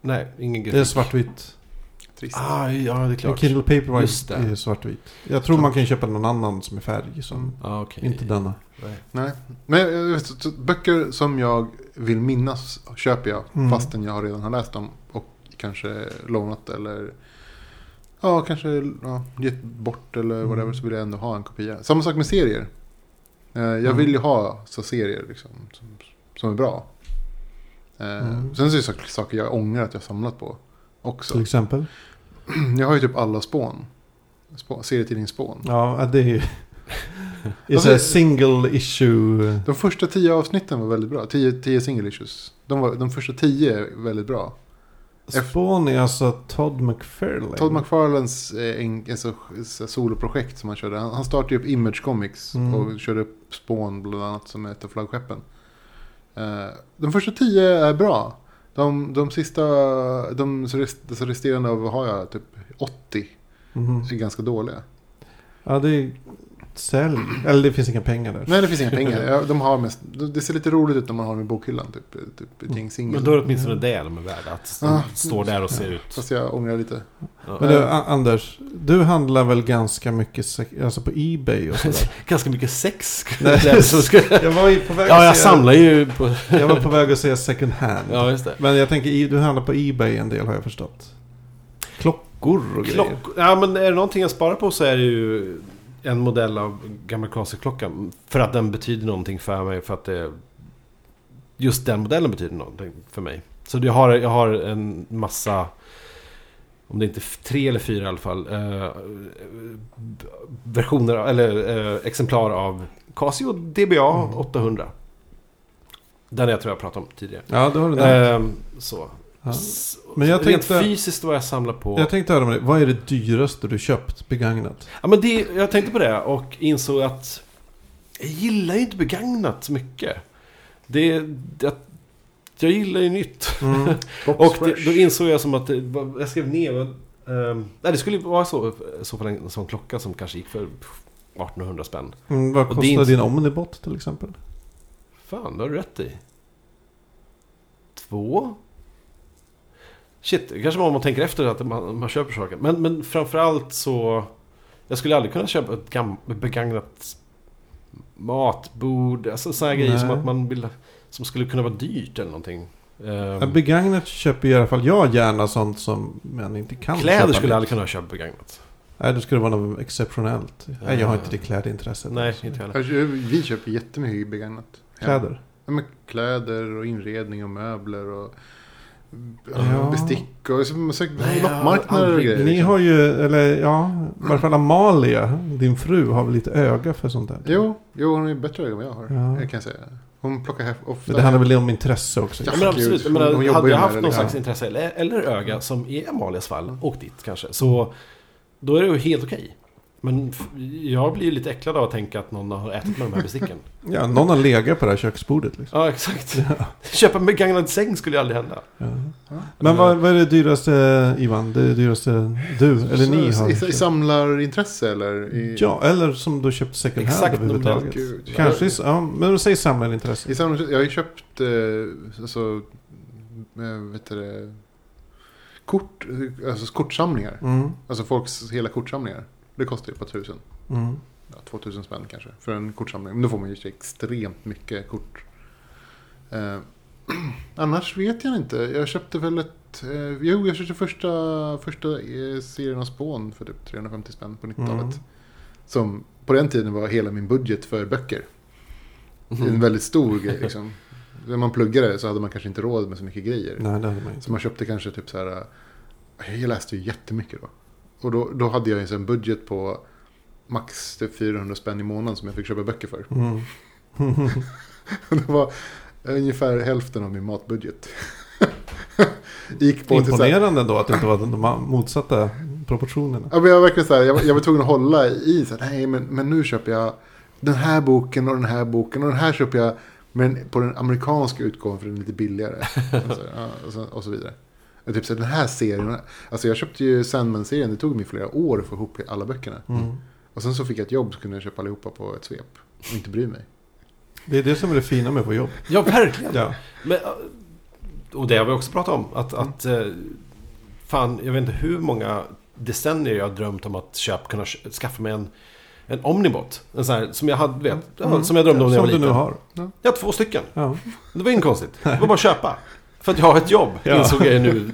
Nej, ingen grafik. Det är svartvitt. Trist. Ah, ja, det är klart. Kindle Paperwhite Just det. är svartvit. Jag tror man kan köpa någon annan som är färg. Som, Ah, okej. Inte denna. Nej. Nej, men jag vet, så- så böcker som jag vill minnas köper jag. Mm. Fastän jag redan har läst dem. Och kanske lånat eller... Ja, kanske ja, gett bort eller Mm. whatever. Så vill jag ändå ha en kopia. Samma sak med serier. Eh, Jag Mm. vill ju ha så serier liksom, som, som är bra. Eh, Mm. Sen så är det sak- saker jag ångrar att jag har samlat på. Också. Till exempel. (clears throat) Jag har ju typ alla spån. Spån serietidning Spån. Ja, det är ju... (laughs) Det är Alltså- single issue. De första tio avsnitten var väldigt bra. Tio, tio single issues. De, var, de första tio är väldigt bra. Spawn är alltså Todd McFarlane. Todd McFarlanes eh, en, en så, så soloprojekt som han körde. Han, han startade upp Image Comics Mm. och körde upp Spawn bland annat som är ett av flaggskeppen. Eh, de första tio är bra. De, de sista, de rest, de resterande av, har jag, typ 80 Mhm. är ganska dåliga. Ja, det är... Sälj. Eller det finns inga pengar där. Nej, det finns inga (laughs) pengar. Ja, de har mest, det ser lite roligt ut när man har dem i bokhyllan. Typ, typ ett gäng singlar. Men då är det åtminstone det de är värda. Att de Ah. står där och ser ut. Fast jag ångrar lite. Ja. Men du, Anders. Du handlar väl ganska mycket sek- alltså på Ebay och sådär? (laughs) Ganska mycket sex. Nej. (laughs) Det är så ska- jag var på väg ja, jag att säga... samlar ju på... Jag var på väg att säga second hand. Ja, just det. Men jag tänker, du handlar på Ebay en del har jag förstått. Klockor och grejer. Klock... Ja, men är det någonting jag sparar på så är det ju en modell av gammal Classic-klocka. För att den betyder någonting för mig. För att det... Just den modellen betyder någonting för mig. Så jag har, jag har en massa... Om det inte är tre eller fyra i alla fall. Eh, versioner, eller eh, exemplar av Casio DBA Mm. 800. Den jag tror jag pratade om tidigare. Ja, det har du där. Eh, så. Ja. Men jag Rent tänkte- fysiskt vad jag samlar på. Jag tänkte höra med dig, vad är det dyraste du köpt begagnat? Ja, men det, jag tänkte på det och insåg att jag gillar ju inte begagnat så mycket. Det, det, jag gillar ju nytt. Mm. (laughs) Och det, då insåg jag som att, jag skrev ner, um, nej det skulle vara så, så fall en sån klocka som kanske gick för 1800 spänn. Mm, vad kostar inte- din Omnibot till exempel? Fan, det har du rätt i. Två? Shit, det kanske om man tänker efter att man, man köper saker. Men, men framförallt så... Jag skulle aldrig kunna köpa ett gam, begagnat matbord. Alltså sådana grejer som att man vill... Som skulle kunna vara dyrt eller någonting. Ehm, Ja, begagnat köper i alla fall jag gärna sånt som man inte kan kläder köpa. skulle jag aldrig kunna köpa begagnat. Nej, då skulle det vara något exceptionellt. Nej, jag har inte det klädintresset. Nej, alltså. inte heller. Kö- Vi köper jättemycket begagnat. Kläder? Ja, men kläder och inredning och möbler och Ja. bestick och loppmarknader och grejer. Ni liksom. har ju, eller ja, i alla fall Amalia, din fru, har väl lite öga för sånt där? Jo, jo, hon är bättre ögon än vad jag har. Ja. Det kan jag säga. Hon plockar ofta... Men det handlar väl om intresse också? Ja, Ja, men absolut. Jag hon- menar, hon hade ju jag haft någon liksom. slags intresse, eller, eller öga, som i Amalias fall, och ditt kanske, så då är det ju helt okej. Men jag blir ju lite äcklad av att tänka att någon har ätit med de här besticken. (laughs) Ja, någon har legat på det här köksbordet liksom. ja, exakt. (laughs) Köpa en begagnad säng skulle ju aldrig hända. Ja. Ja. Men vad, vad är det dyraste, Ivan? Det dyraste du, eller ni har I, i samlarintresse eller? I, Ja, eller som du köpt second hand Exakt, överhuvudtaget. Gud. Kanske, ja, men säg samlarintresse. I samlarintresse. Jag har ju köpt eh, alltså, eh, vet du det, kort, alltså kortsamlingar. Mm, Alltså folks hela kortsamlingar. Det kostar ju ett par tusen. mm. Ja, 2000 spänn kanske för en kortsamling. Men då får man ju extremt mycket kort. Eh, (clears throat) annars vet jag inte. Jag köpte väl ett... Eh, jo, jag köpte första, första eh, serien av Spån för typ 350 spänn på 90-talet. Mm. Som på den tiden var hela min budget för böcker. Mm. En väldigt stor grej liksom. (laughs) När man pluggade så hade man kanske inte råd med så mycket grejer. Nej, det hade man inte. Så man köpte kanske typ så här. Jag läste ju jättemycket då. Och då, då hade jag en budget på max typ 400 spänn i månaden som jag fick köpa böcker för. Mm. (laughs) Det var ungefär hälften av min matbudget. (laughs) Gick på här, Imponerande ändå att det inte var de motsatta proportionerna. Ja, men jag var verkligen så här, jag, jag var tvungen att hålla i så här, nej men, men nu köper jag den här boken och den här boken och den här köper jag men på den amerikanska utgåvan för den är lite billigare. (laughs) Och så, och så vidare. Typ så den här serien, alltså jag köpte ju Sandman-serien, det tog mig flera år att få ihop alla böckerna. Mm. Och sen så fick jag ett jobb så kunde jag köpa allihopa på ett svep. Och inte bry mig. Det är det som är det fina med att få jobb. Ja, verkligen. Ja. Men, och det har vi också pratat om. Att, att eh, fan, jag vet inte hur många decennier jag har drömt om att köpa, kunna skaffa mig en, en Omnibot. En sån här, som jag hade, vet, Mm. som jag drömde om när jag Som var du liten. nu har. Ja, två stycken. Ja. Det var inget konstigt. Det var bara att köpa. För att jag har ett jobb, Ja. insåg jag nu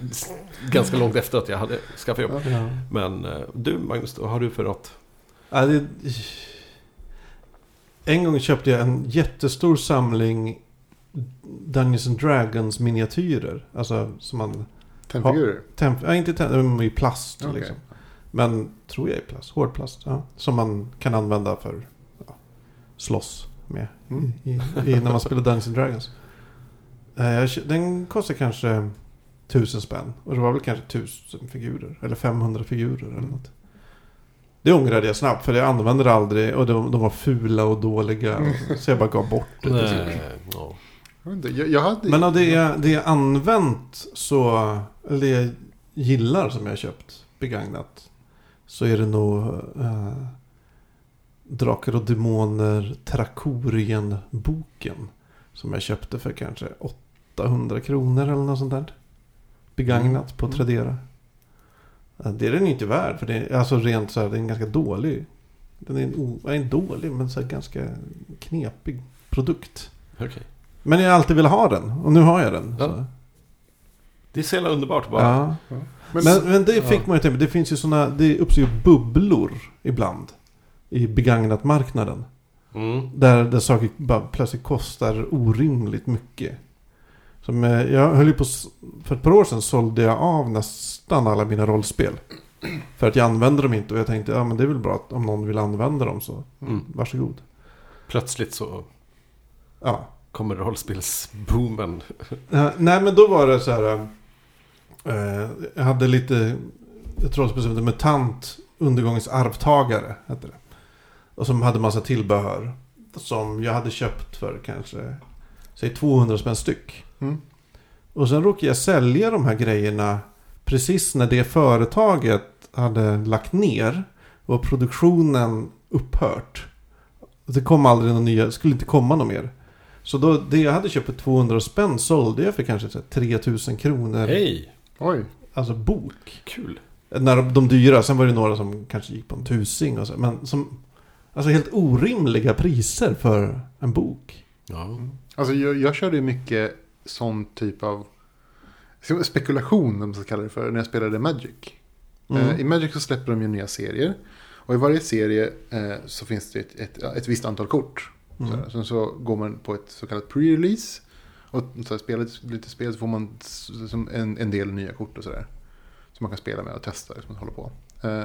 ganska långt efter att jag hade skaffat jobb. Ja. Men eh, du Magnus, vad har du för något? Ja, det... En gång köpte jag en jättestor samling Dungeons and Dragons miniatyrer. Alltså som man... Tennfigurer. Temp, ja, inte temp, de är i plast Okej. liksom. Men tror jag är plast. Hårdplast. Ja. Som man kan använda för ja, slåss med. Mm. I, i, när man spelar Dungeons and Dragons. Eh, Den kostar kanske tusen spänn. Och det var väl kanske tusen figurer. Eller 500 figurer eller något. Det ångrade jag snabbt för jag använde det aldrig. Och de, de var fula och dåliga. Mm. Så jag bara gav bort det. Nej, ja. Jag, hade... Men av det jag, det jag använt så, eller det jag gillar som jag köpt begagnat. Så är det nog äh, Drakar och Demoner Trakorien-boken. Som jag köpte för kanske 800 kronor eller något sånt där. Begagnat på Mm. Tradera. Ja, Det är den inte värd. För det är alltså rent så här, det är en ganska dålig. Den är, en nej, en dålig men så här ganska knepig produkt. Okej. Men jag har alltid velat ha den. Och nu har jag den. Ja. Så. Det är så jävla underbart bara. Ja. Men, Men, men det Ja. fick man ju tänka. Det finns ju sådana, det uppstår ju bubblor ibland. I begagnat marknaden. Mm. Där, där saker bara plötsligt kostar orimligt mycket. Som, eh, jag höll ju på, för ett par år sedan sålde jag av nästan alla mina rollspel. För att jag använde dem inte och jag tänkte, ja men det är väl bra att om någon vill använda dem så Mm. varsågod. Plötsligt så Ja. kommer rollspelsboomen. (laughs) Eh, nej men då var det så här. eh, jag hade lite ett rollspel som hette Mutant Undergångens arvtagare. Hette det. Och som hade massa tillbehör. Som jag hade köpt för kanske säg 200 spänn styck. Mm. Och sen råkade jag sälja de här grejerna precis när det företaget hade lagt ner. Och produktionen upphört. Det kom aldrig några nya, skulle inte komma något mer. Så då, det jag hade köpt för 200 spänn sålde jag för kanske så här 3000 kronor. Hej! Oj. Alltså bok. Kul. När de, de dyra, sen var det några som kanske gick på en tusing och så. Men som, alltså helt orimliga priser för en bok. Ja. Alltså jag, jag körde ju mycket sån typ av spekulation, om man ska kalla det för, när jag spelade Magic. Mm. Eh, I Magic så släpper de ju nya serier. Och i varje serie eh, så finns det ett, ett, ett visst antal kort. Mm. Sen så går man på ett så kallat pre-release. Och så spelar lite, spel så får man som en, en del nya kort och sådär. Som man kan spela med och testa. Liksom, och hålla på. Eh,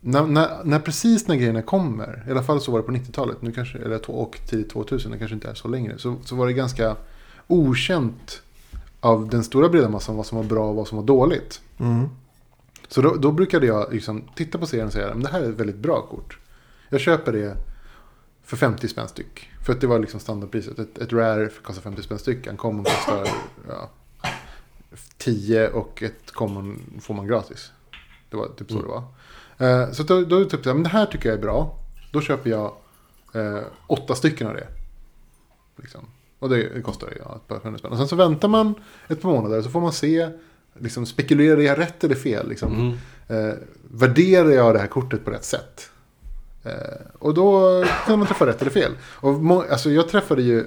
när, när, när precis när grejerna kommer, i alla fall så var det på 90-talet, nu kanske, eller och tidigt 2000, det kanske inte är så längre, så, så var det ganska okänt av den stora breda massan vad som var bra och vad som var dåligt. Mm. Så då, då brukade jag liksom titta på serien och säga att det här är ett väldigt bra kort. Jag köper det för 50 spänn styck. För att det var liksom standardpriset. Ett, ett rare kostar 50 spänn styck. En common kostar ja, 10 och ett common får man gratis. Det var typ så Mm. det var. Eh, så då, då typ, men det här tycker jag är bra. Då köper jag eh, åtta stycken av det. Liksom. Och det, kostar ju ja, ett par hundra spänn. Och sen så väntar man ett par månader så får man se. Liksom, spekulerar jag rätt eller fel? Liksom. Mm. Eh, värderar jag det här kortet på rätt sätt? Eh, och då kan man träffa rätt eller fel. Och må, alltså jag träffade ju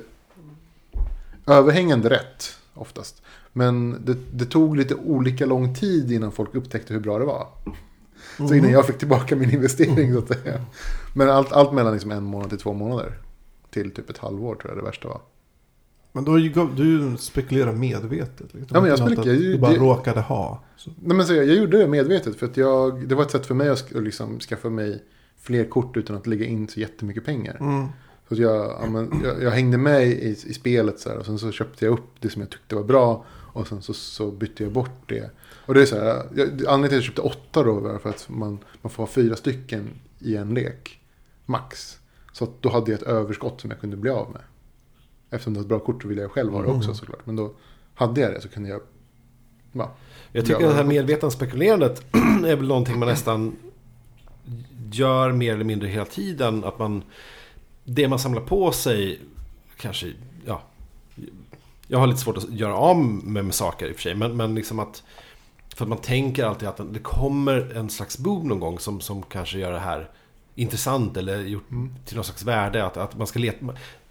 överhängande rätt oftast. Men det, det tog lite olika lång tid innan folk upptäckte hur bra det var. Så Mm. innan jag fick tillbaka min investering så att säga. Men allt, allt mellan liksom en månad till två månader. Till typ ett halvår tror jag det värsta var. Men då du, spekulerar medvetet. Liksom. Ja, men jag spekulerar- jag- Du bara det- råkade ha. Så. Nej, men så jag, jag gjorde det medvetet för att jag, det var ett sätt för mig att liksom skaffa mig fler kort utan att lägga in så jättemycket pengar. Mm. Så jag, ja, men, jag, jag hängde med i, i spelet så här, och sen så köpte jag upp det som jag tyckte var bra. Och sen så, så bytte jag bort det. Och det är så här, jag, anledningen till att jag köpte åtta då var för att man, man får ha fyra stycken i en lek. Max. Så då hade jag ett överskott som jag kunde bli av med. Eftersom det var ett bra kort så ville jag själv ha det också Mm. såklart. Men då hade jag det så kunde jag... Ja, Jag tycker att det här medvetna spekulerandet (clears throat) är väl någonting man nästan gör mer eller mindre hela tiden. Att man, det man samlar på sig kanske, ja. Jag har lite svårt att göra av med, med saker i och för sig. Men, men liksom att, för att man tänker alltid att det kommer en slags boom någon gång som, som kanske gör det här intressant eller gjort Mm. till någon slags värde. Att, att man ska leta.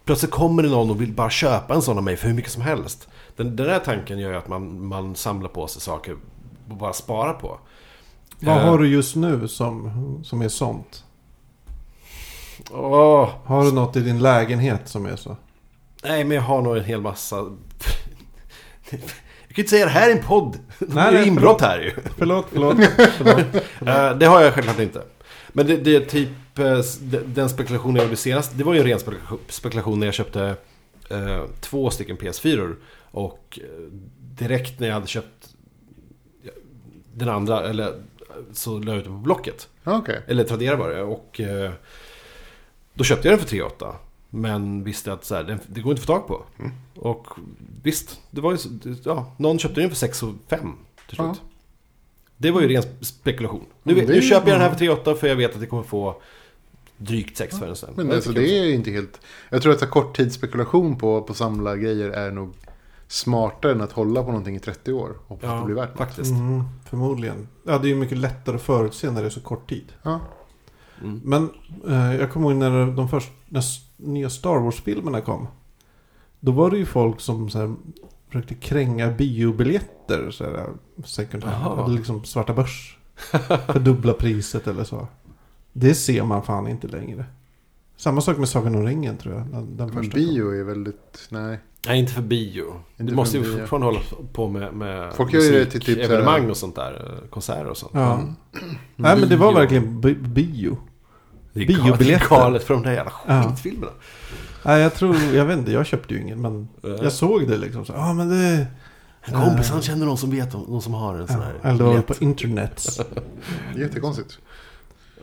Plötsligt kommer det någon och vill bara köpa en sån av mig för hur mycket som helst. Den, den där tanken gör ju att man, man samlar på sig saker och bara sparar på. Vad Eh, har du just nu som, som är sånt? Åh, Har du något i din lägenhet som är så? nej, men jag har nog en hel massa... jag kan ju inte säga det här i en podd. Det är ju inbrott här ju. Förlåt, förlåt. förlåt. (laughs) Eh, det har jag självklart inte. Men det, det är typ den spekulation jag gjorde senast. Det var ju en ren spekulation- när jag köpte eh, två stycken PS4. Och eh, direkt när jag hade köpt den andra, eller eh, så la jag ut den på Blocket. Ja, okej. Eller Tradera var det. Och eh, då köpte jag den för 3 8 Men visste att så här, den, det går inte att få tag på. Mm. Och visst, det var ju det- ja, någon köpte den för 6 och 5 till slut. Ja. Det var ju ren spekulation. Nu, Mm, det nu köper jag den här för 3 8 för jag vet att jag kommer få drygt 6 för den sen. Men alltså, det är ju inte helt... Jag tror att så korttidsspekulation på, på samla grejer är nog smartare än att hålla på någonting i 30 år. Och hoppas Ja, det blir värt något. faktiskt. Mm, förmodligen. Ja, det är ju mycket lättare att förutse när det är så kort tid. Ja. Mm. Men eh, jag kommer ihåg när de först, när nya Star Wars-filmerna kom. Då var det ju folk som så här, försökte kränga biobiljetter. Så här, second hand. Eller liksom svarta börs. för dubbla priset eller så. Det ser man fan inte längre. Samma sak med Sagan om ringen tror jag. Den, den Men bio är väldigt... Nej. Nej, inte för bio. Inte Du för måste ju fortfarande hålla på med, med Folk gör ju det till typ evenemang och sånt där. Konserter och sånt. Ja. Mm. Nej men det var verkligen bi- bio. Det är Biobiljetter. galet- för de där jävla Ja. skitfilmerna. Nej jag tror, jag vet inte, jag köpte ju ingen men Ja. jag såg det liksom. Ja ah, men det... En kompis han känner någon som vet om, någon som har en sån Ja, här eller på internet. (laughs) Jättekonstigt.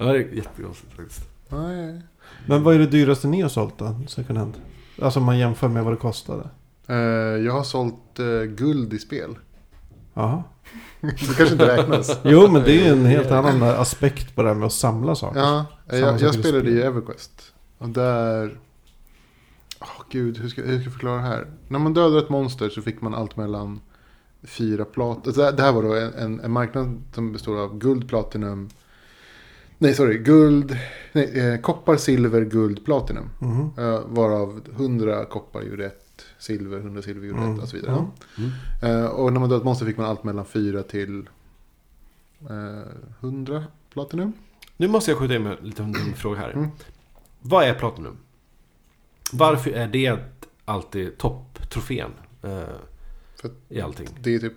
Ja, det är jättekonstigt faktiskt. Nej. Men vad är det dyraste ni har sålt då? Second hand? Alltså om man jämför med vad det kostade. Eh, jag har sålt eh, guld i spel. Jaha. (laughs) Det kanske inte räknas. Jo men det är ju en helt annan aspekt på det här med att samla saker. Ja, jag, jag spelade spel. i Everquest. Och där... Åh gud, hur ska, hur ska jag förklara det här? När man dödade ett monster så fick man allt mellan fyra plat... Det här- det här var då en, en, en marknad som består av guld, platinum... Nej, sorry. Guld... Nej, eh, koppar, silver, guld, platinum. Mhm. Eh, varav 100 koppar gjorde ett silver, 100 silver gjorde Mm. ett och så vidare. Ja. Eh, och när man dödade ett monster fick man allt mellan 4 till eh, 100 platinum. Nu måste jag skjuta in med en liten dum fråga här. Mm. Vad är Platinum? Varför är det alltid topptrofén eh, i allting? Det är typ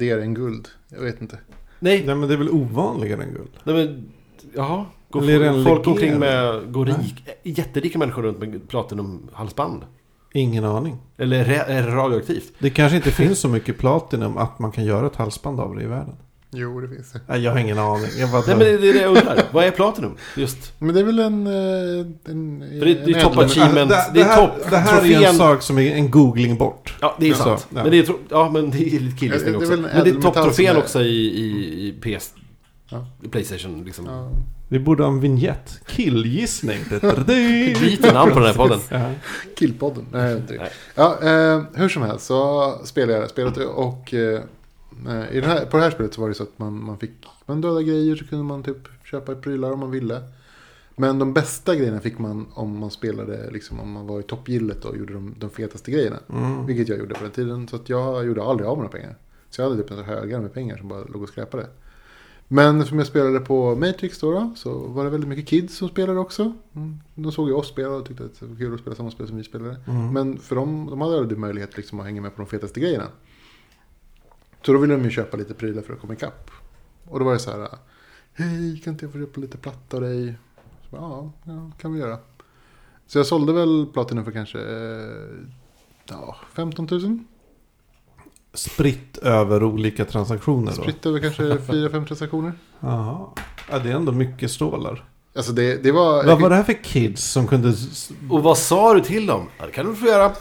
än guld. Jag vet inte. Nej, Nej men det är väl ovanligare än guld? nej men... Jaha. Går folk går omkring med... Går rik, jätterika människor runt med Platinum-halsband? Ingen aning. Eller är det radioaktivt? Det kanske inte finns så mycket platinum att man kan göra ett halsband av det i världen. Jo, det finns det. Nej, jag har ingen aning. Jag bara Nej men det är det jag undrar. Vad är Platinum? Just. Men det är väl en... eh, en det- det är top achievement. det, det det, är här, topp- det här är en sak som är en googling bort. Ja, det är Så, sant. ja. Men det är, ja, men det är lite killgissning är också. Men det är topptrofén är- också i, i, i PS... Playstation liksom. Ja, Vi borde ha en vignett. Killgissning. (laughs) Byter namn på den här podden. Killpodden. Nej, inte. Nej. Ja, eh, hur som helst så spelade jag det här spelet och eh, i det här, på det här spelet så var det så att man, man fick man döda grejer så kunde man typ köpa prylar om man ville. Men de bästa grejerna fick man om man spelade, liksom om man var i toppgillet och gjorde de, de fetaste grejerna. Mm. Vilket jag gjorde på den tiden. Så att jag gjorde aldrig av med några pengar. Så jag hade typ en högar med pengar som bara låg och skräpade. Men eftersom jag spelade på Matrix då, då så var det väldigt mycket kids som spelade också. Mm. De såg ju oss spela och tyckte att det var kul att spela samma spel som vi spelade. Mm. Men för dem, de hade aldrig möjlighet liksom att hänga med på de fetaste grejerna. Så då ville de ju köpa lite prylar för att komma ikapp. Och då var det så här. Hej, kan inte jag få köpa lite platta av dig? Så, bara, ja, ja, kan vi göra. Så jag sålde väl Platinum för kanske eh, ja, 15 000. Spritt över olika transaktioner då? Spritt över kanske (laughs) 4-5 transaktioner. Jaha. Ja, det är ändå mycket stålar. Alltså det, det var... Vad var det här för kids som kunde... Och vad sa du till dem? Ja, det kan du få göra.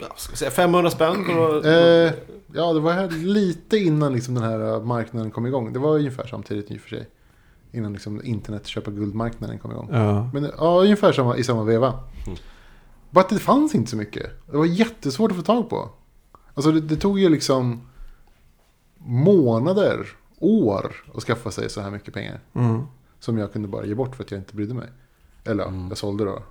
Ja, ska säga 500 spänn? På... Eh, ja, det var här lite innan liksom den här eh, marknaden kom igång. Det var ungefär samtidigt i och för sig. Innan liksom internet köpa guldmarknaden kom igång. Ja. Men ja, ungefär samma, i samma veva. Mm. Bara att det fanns inte så mycket. Det var jättesvårt att få tag på. Alltså det, det tog ju liksom månader, år att skaffa sig så här mycket pengar. Mm. Som jag kunde bara ge bort för att jag inte brydde mig. Eller Mm. jag sålde då.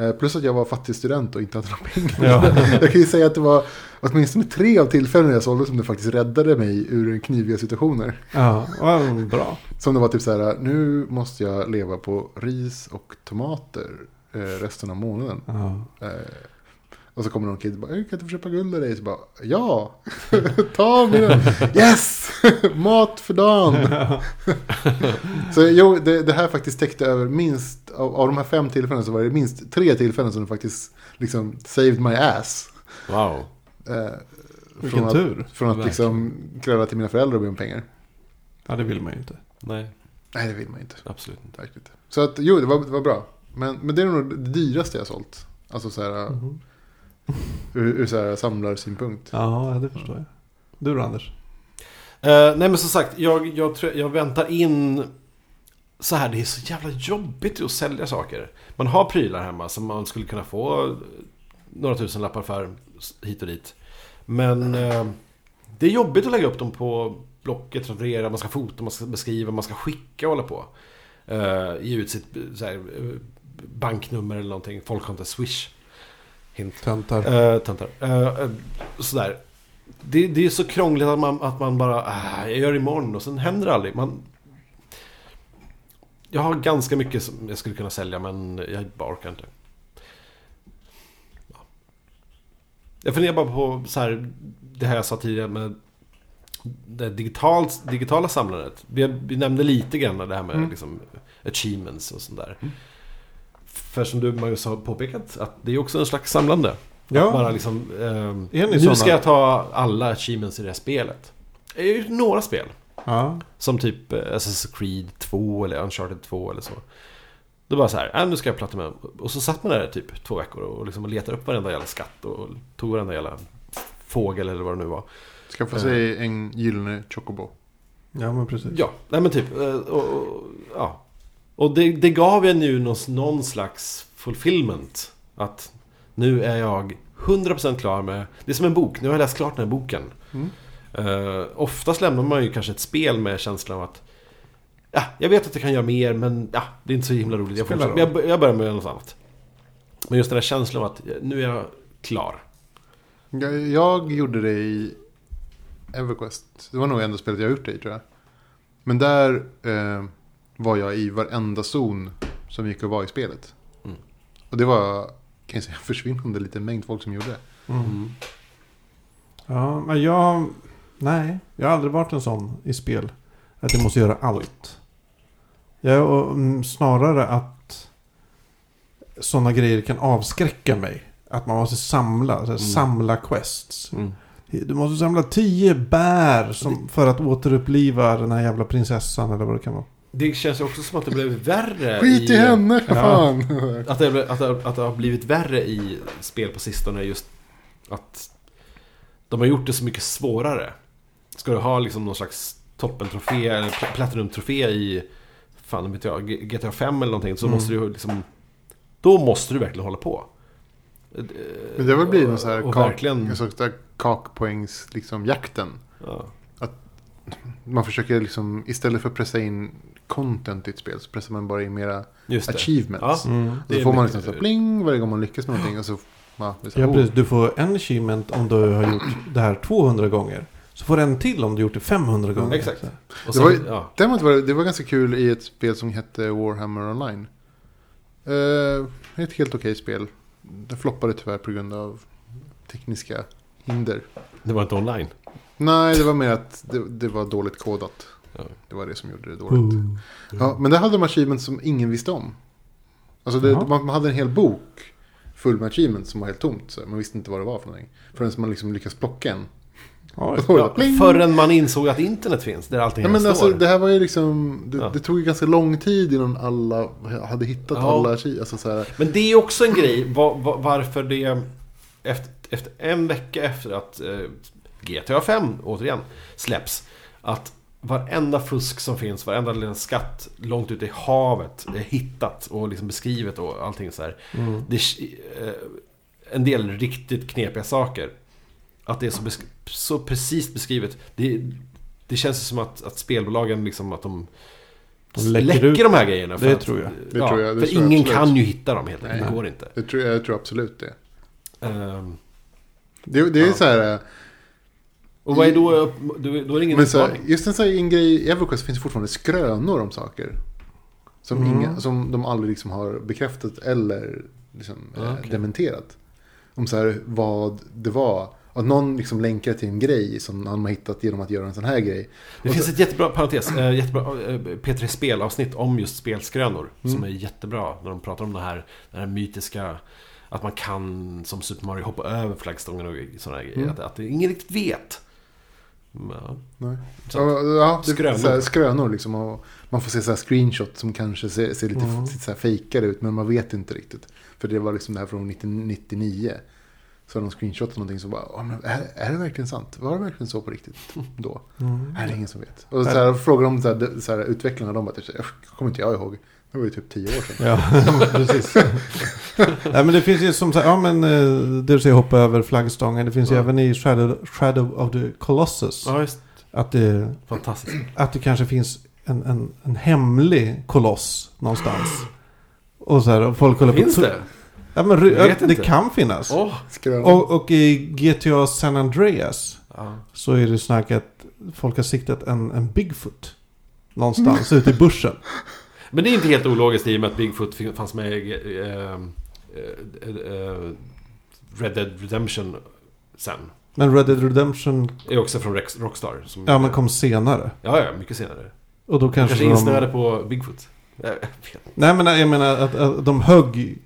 Eh, Plus att jag var fattig student och inte hade några pengar. Ja. (laughs) jag kan ju säga att det var åtminstone tre av tillfällen jag sålde som det faktiskt räddade mig ur kniviga situationer. Ja, ja, bra. Som det var typ så här, nu måste jag leva på ris och tomater eh, resten av månaden. Ja. Eh, och så kommer någon kid och bara, "Jag kan inte få köpa guld av dig? Så bara, ja, (laughs) ta mina, yes, (laughs) mat för dagen. (laughs) så jo, det, det här faktiskt täckte över minst, av, av de här fem tillfällena så var det minst tre tillfällen som det faktiskt liksom saved my ass. Wow. Eh, Vilken från att, tur. Från att liksom kräva till mina föräldrar och be om pengar. Ja, det vill man ju inte. Nej, Nej, det vill man inte. absolut inte. Verkligen. Så att, jo, det var, det var bra. Men, men det är nog det dyraste jag har sålt. Alltså så här, Mhm. ur, ur så här samlarsynpunkt. Ja, det förstår jag. Du då Anders? Eh, nej men som sagt, jag, jag, tror, jag väntar in så här, det är så jävla jobbigt att sälja saker. Man har prylar hemma som man skulle kunna få några tusen lappar för hit och dit. Men eh, det är jobbigt att lägga upp dem på Blocket, referera, man ska fota, man ska beskriva, man ska skicka och hålla på. Eh, ge ut sitt så här, eh, banknummer eller någonting. Folk har inte Swish. Hint. Töntar. Töntar. Eh, eh, sådär. Det, det är så krångligt att man, att man bara, ah, jag gör det imorgon och sen händer det aldrig. Man, jag har ganska mycket som jag skulle kunna sälja men jag bara orkar inte. Ja. Jag funderar bara på så här, det här jag sa tidigare med det digitalt, digitala samlandet. Vi, vi nämnde lite grann det här med Mm. liksom, achievements och sånt där. För som du Magnus har påpekat, att det är också en slags samlande. Ja. Bara liksom, ni nu såna? ska jag ta alla achievements i det här spelet. Det är ju några spel. Ja. Som typ eh, Assassin's Creed 2 eller Uncharted 2 eller så. Det var så här, äh, nu ska jag platta med. Och så satt man där typ två veckor och liksom letade upp varenda jävla skatt och tog varenda jävla fågel eller vad det nu var. Skaffa sig en gyllene chocobo. ja, men precis. Ja, nej men typ. eh, Och, och, ja. och det, det gav en ju någon, någon slags fulfillment. Att nu är jag 100% klar med... Det är som en bok, nu har jag läst klart den här boken. Mm. Uh, oftast lämnar man ju kanske ett spel med känslan av att Ja, jag vet att jag kan göra mer men ja, det är inte så himla roligt. Jag, fortsätter- jag, jag börjar med något annat. Men just den här känslan av att nu är jag klar. Jag, jag gjorde det i Everquest. Det var nog enda spelet jag gjort det i tror jag. Men där eh, var jag i varenda zon som gick att vara i spelet. Mm. Och det var, kan jag säga, försvinnande liten mängd folk som gjorde det. Mm. Ja, men jag... Nej, jag har aldrig varit en sån i spel. Att jag måste göra allt. Jag, och, mm, snarare att sådana grejer kan avskräcka mig. Att man måste samla, så här, Mm. samla quests. Mm. Du måste samla tio bär som, för att återuppliva den här jävla prinsessan eller vad det kan vara. Det känns ju också som att det blev värre Skit i henne, för Ja. fan! Att det, att, det, att det har blivit värre i spel på sistone just att de har gjort det så mycket svårare. Ska du ha liksom någon slags toppentrofé eller pl- platinum-trofé i fan vet jag, GTA 5 eller någonting så Mm. måste du liksom då måste du verkligen hålla på. Men det har väl blivit någon så här kak, verkligen, kakpoängs, liksom jakten. ja. Man försöker liksom, istället för att pressa in content i ett spel så pressar man bara in mera Just det. achievements. Ja. Mm. Det är får man liksom så bling varje gång man lyckas med någonting. Och så, ja, det så, Ja, oh. precis. Du får en achievement om du har gjort det här 200 gånger. Så får du en till om du gjort det 500 gånger. exakt. Så här. Och Det sen, var ju- ja. Däremot var det, det var ganska kul i ett spel som hette Warhammer Online. Eh, ett helt okej spel. Det floppade tyvärr på grund av tekniska hinder. Det var inte online. Nej, det var mer att det, det var dåligt kodat. Det var det som gjorde det dåligt. Ja, men där hade de achievements som ingen visste om. Alltså det, man, hade en hel bok full med achievements som var helt tomt. Så man visste inte vad det var för någonting. Förrän man liksom lyckas plocka en. Var Ja, förrän man insåg att internet finns, där allting Ja, men står. alltså, det här var ju liksom, det, Ja. det tog ju ganska lång tid innan alla hade hittat Ja. alla. Alltså, så här, Men det är också en grej, va- va- varför det... Efter, efter en vecka efter att eh, GTA 5, återigen, släpps. Att varenda fusk som finns, varenda liten skatt långt ute i havet är hittat och liksom beskrivet och allting så här. Mm. Det är eh, en del riktigt knepiga saker. Att det är så, besk- så precis beskrivet. Det, det känns som att, att spelbolagen liksom att de De läcker läcker, ut. de här grejerna. för Det att, tror jag. Det ja, tror jag, det för tror jag ingen absolut. kan ju hitta dem helt enkelt. Det går inte. jag, tror, jag tror absolut det. Ehm, Det, det är Ja. så här, och vad är då, då, då är det ingen men så här, just en, så här, grej i Everquest finns fortfarande skrönor om saker. Som, Mm. inga, som de aldrig liksom har bekräftat eller liksom, eh, okej. dementerat. Om så här, vad det var. Att någon liksom länkar till en grej som han har hittat genom att göra en sån här grej. Det Och finns så- ett jättebra, parentes, äh, jättebra äh, P3 Spel-avsnitt om just spelskrönor. Mm. Som är jättebra när de pratar om det här, den här mytiska... Att man kan, som Super Mario, hoppa över flaggstången och sådana grejer. Mm. Att, att ingen riktigt vet. Ja. Nej. Så, Ja, det, skrönor. skrönor. Så här, skrönor liksom. Och man får se så här screenshot som kanske ser, ser lite Mm. så här fejkade ut. Men man vet inte riktigt. För det var liksom det här från 1999. Så har de screenshotat någonting som bara, "Ja, men är, är det verkligen sant? Var det verkligen så på riktigt då? Mm. Nej, det är ingen som vet. Och så här, frågar de så här, så här, utvecklarna, de bara, typ, "Jag kommer inte jag ihåg. Det var ju typ tio år sedan. Ja, (laughs) precis. Nej, men det finns ju som sagt, ja men eh, det du säger hoppa över flaggstången. Det finns ju Ja. även i Shadow, Shadow of the Colossus. ja, just Att, det, Fantastiskt. att det kanske finns en, en, en hemlig koloss någonstans. Och så här, och folk håller Finns på det? Ja, men, det inte. kan finnas. Åh! Skrönor. Och, och i GTA San Andreas Ja. så är det snack att folk har siktat en, en Bigfoot. Någonstans ute i bushen. Men det är inte helt ologiskt i och med att Bigfoot fanns med i eh, eh, eh, Red Dead Redemption sen. Men Red Dead Redemption, Är också från Rockstar. Som, ja men kom senare. Ja, ja, mycket senare. Och då kanske, kanske de... insnöade på Bigfoot. Inte. Nej men jag menar att, att de högg...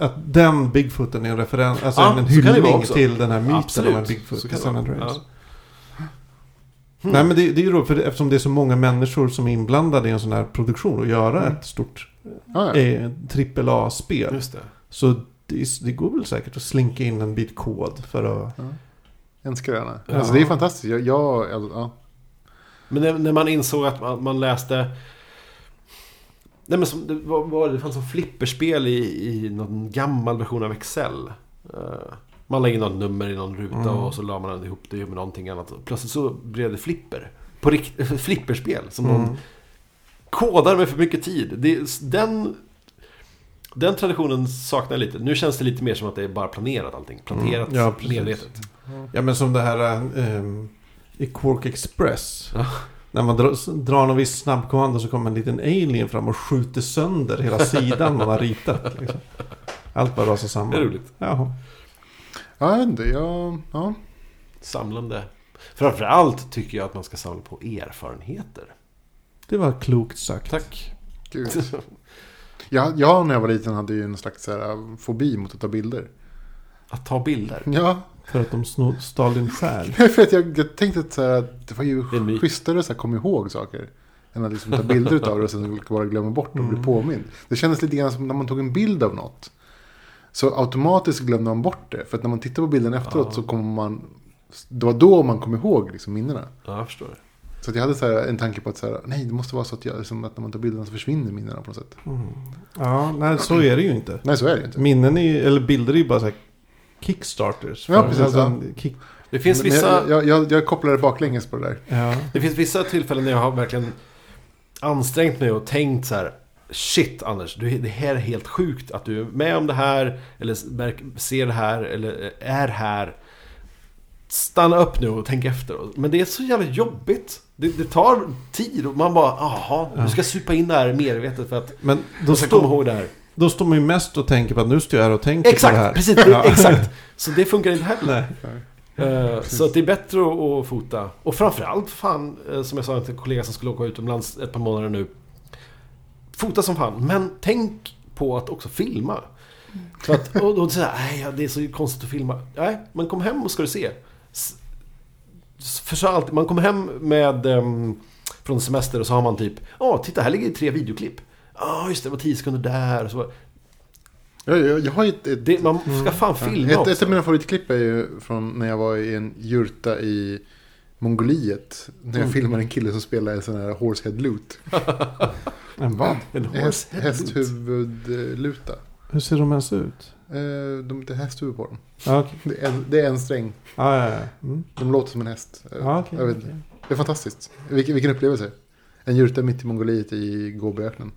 Att den Bigfooten är en referens, alltså Ja, en hyllning till den här myten om en Bigfoot i San. Andreas. Ja. Hmm. Nej men det, det är ju roligt för det, eftersom det är så många människor som är inblandade i en sån här produktion och göra Mm. ett stort Ja, ja. eh, trippel A-spel. Just det. Så det, det går väl säkert att slinka in en bit kod för att... En skröna. Ja. Alltså det är fantastiskt. Jag, jag, ja. Men när, när man insåg att man, man läste... Nej men som, det, var, var, det fanns som flipperspel i, i någon gammal version av Excel. Eh, man lägger något nummer i någon ruta Mm. och så la man ihop det med någonting annat. Plötsligt så blev det flipper. På rikt, (laughs) flipperspel. Som Mm. någon kodar med för mycket tid. Det, den, den traditionen saknar lite. Nu känns det lite mer som att det är bara planerat allting. Planerat Mm. Ja, medvetet. Ja men som det här ehm, i Quark Express. Ja. När man drar, drar någon viss snabbkommando så kommer en liten alien fram och skjuter sönder hela sidan man har ritat. Liksom. Allt bara rasar samman. Det är roligt. Jaha. Ja, jag vet inte. Jag, ja. Samlande. Framförallt tycker jag att man ska samla på erfarenheter. Det var klokt sagt. Tack. Gud. (laughs) Jag, jag när jag var liten hade ju en slags så här, fobi mot att ta bilder. Att ta bilder. Ja, För att de snod, stal din själ. (laughs) för att jag, jag tänkte att så här, det var ju Det schysstare att komma ihåg saker. Än att liksom ta bilder av det och sen bara glömma bort och bli Mm. påmind. Det kändes lite grann som när man tog en bild av något. Så automatiskt glömde man bort det. För att när man tittar på bilden efteråt Ja. så kommer man... Det var då man kom ihåg liksom, minnena. Ja, jag förstår. Så att jag hade så här, en tanke på att så här, nej, det måste vara så att, jag, liksom, att när man tar bilderna så försvinner minnena på något sätt. Mm. Ja, nej så är det ju inte. Nej, så är det ju inte. Minnen är, eller bilder är ju bara så här kickstarters. Ja, precis, alltså ja. Kick, Det finns Men vissa... jag, jag, jag, jag kopplade baklänges på det där. ja. Det finns vissa tillfällen när jag har verkligen ansträngt mig och tänkt så här. Shit Anders, du, det här är helt sjukt att du är med om det här eller ser det här eller är här. Stanna upp nu och tänk efter. Men det är så jävla jobbigt. Det, det tar tid och man bara, jaha, Ja. du ska supa in det här medvetet för att Men då, ska komma stå, ihåg det här. då står man ju mest och tänker på att nu står jag här och tänker på det här. Exakt, precis, Ja. exakt. Så det funkar inte heller. Nej. Eh, så att det är bättre att, att fota. Och framförallt fan, eh, som jag sa till en kollega som skulle åka utomlands ett par månader nu. Fota som fan, men tänk på att också filma. För att, och då säger nej ja, det är så konstigt att filma. Nej, men kom hem och ska du se. S- För så alltid, man kommer hem med ehm, från semester och så har man typ, ja titta här ligger tre videoklipp. Ja just det, det var tio sekunder där. Och så. Jag, jag, jag har ett, ett, Det, man ska fan filma ett, också. ett av mina favoritklipp är ju från när jag var i en jurta i Mongoliet. När jag Mm. filmade en kille som spelade en sån här horsehead loot. (laughs) En vad? En Häst, horse head loot. hästhuvudluta. Hur ser de ens ut? Eh, de, det är hästhuvud på dem. Ja, okej. Det är en, det är en sträng. Ja, ja, ja. Mm. De låter som en häst. Ja, okej, jag vet inte. Det är fantastiskt. Vilken, vilken upplevelse. En jurta mitt i Mongoliet i Gobiöknen.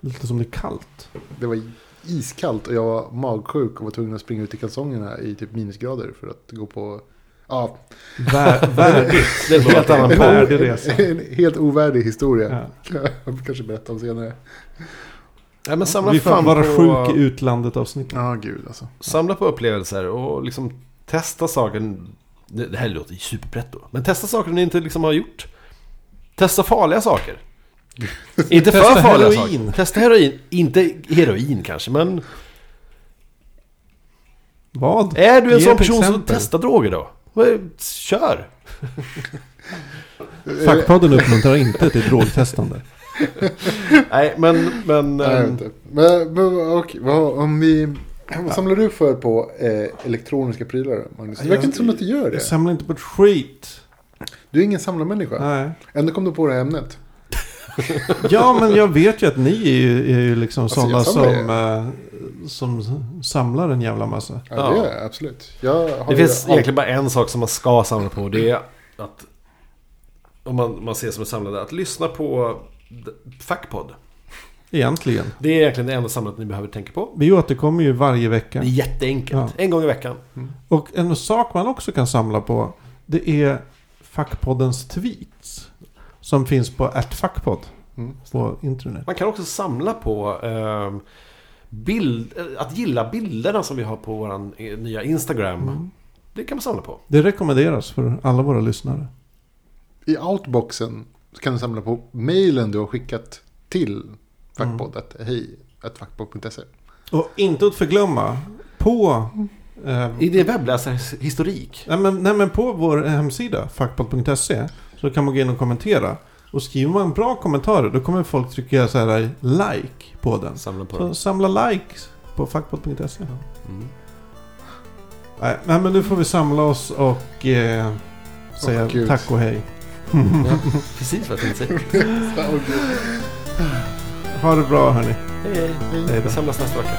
Lite som det är kallt. Det var iskallt och jag var magsjuk och var tvungen att springa ut i kalsongerna i typ minusgrader för att gå på... Ja, Vär, (laughs) värdigt. Det är en helt annan värdig resa. (laughs) en helt ovärdig historia. Ja. Jag kanske berätta om senare. Nej, men samla Vi får vara på, sjuk i utlandet avsnitt. Ja, gud alltså. Samla på upplevelser och liksom testa saker. Det, här låter ju superpretto. Men testa saker ni inte liksom har gjort. Testa farliga saker. (laughs) inte för Testa farliga heroin. saker. Testa heroin. Inte heroin kanske, men Vad? är du en Ge sån person som exempel. testar droger då? Kör! (laughs) Fackpodden uppmuntrar inte till drogtestande. (laughs) Nej, men... men Nej, ehm, inte. Men, men okej, vad, om vi... Vad samlar du för på eh, elektroniska prylar, Magnus? Det verkar inte som att du gör det. Jag samlar inte på ett skit. Du är ingen samlarmänniska. Nej. Ändå kom du på det här ämnet. (laughs) Ja, men jag vet ju att ni är ju, är ju liksom Alltså, sådana som, eh, som samlar en jävla massa. Ja, Ja. det gör jag absolut. Jag har Det finns all- egentligen bara en sak som man ska samla på. Det är att... Om man, man ser som en samlare, att lyssna på Fackpodd. Egentligen. Det är egentligen det enda samlat ni behöver tänka på. Vi återkommer ju varje vecka. Det är jätteenkelt. Ja. En gång i veckan. Och en sak man också kan samla på. Det är Fackpoddens tweets. Som finns på @fackpodd Mm. på internet. Man kan också samla på ehm, bild, eh, att gilla bilderna som vi har på vår nya Instagram. Mm. Det kan man samla på. Det rekommenderas för alla våra lyssnare. I outboxen kan du samla på mejlen du har skickat till fackpoddet. Hej, att fackpodd.se. Och inte att förglömma. På... Eh, I din webbläsarhistorik. nej, men, nej men på vår hemsida, fackpodd.se. Så kan man gå in och kommentera. Och skriver man bra kommentarer då kommer folk trycka så här like på den. Samla på Så dem. samla likes på fackpodd.se. Mm. Nej, nej, men nu får vi samla oss och eh, säga Gud. tack och hej. Ja, (laughs) precis vad jag tänkte säga. Ha det bra hörni. Hej hej. Vi samlas nästa vecka.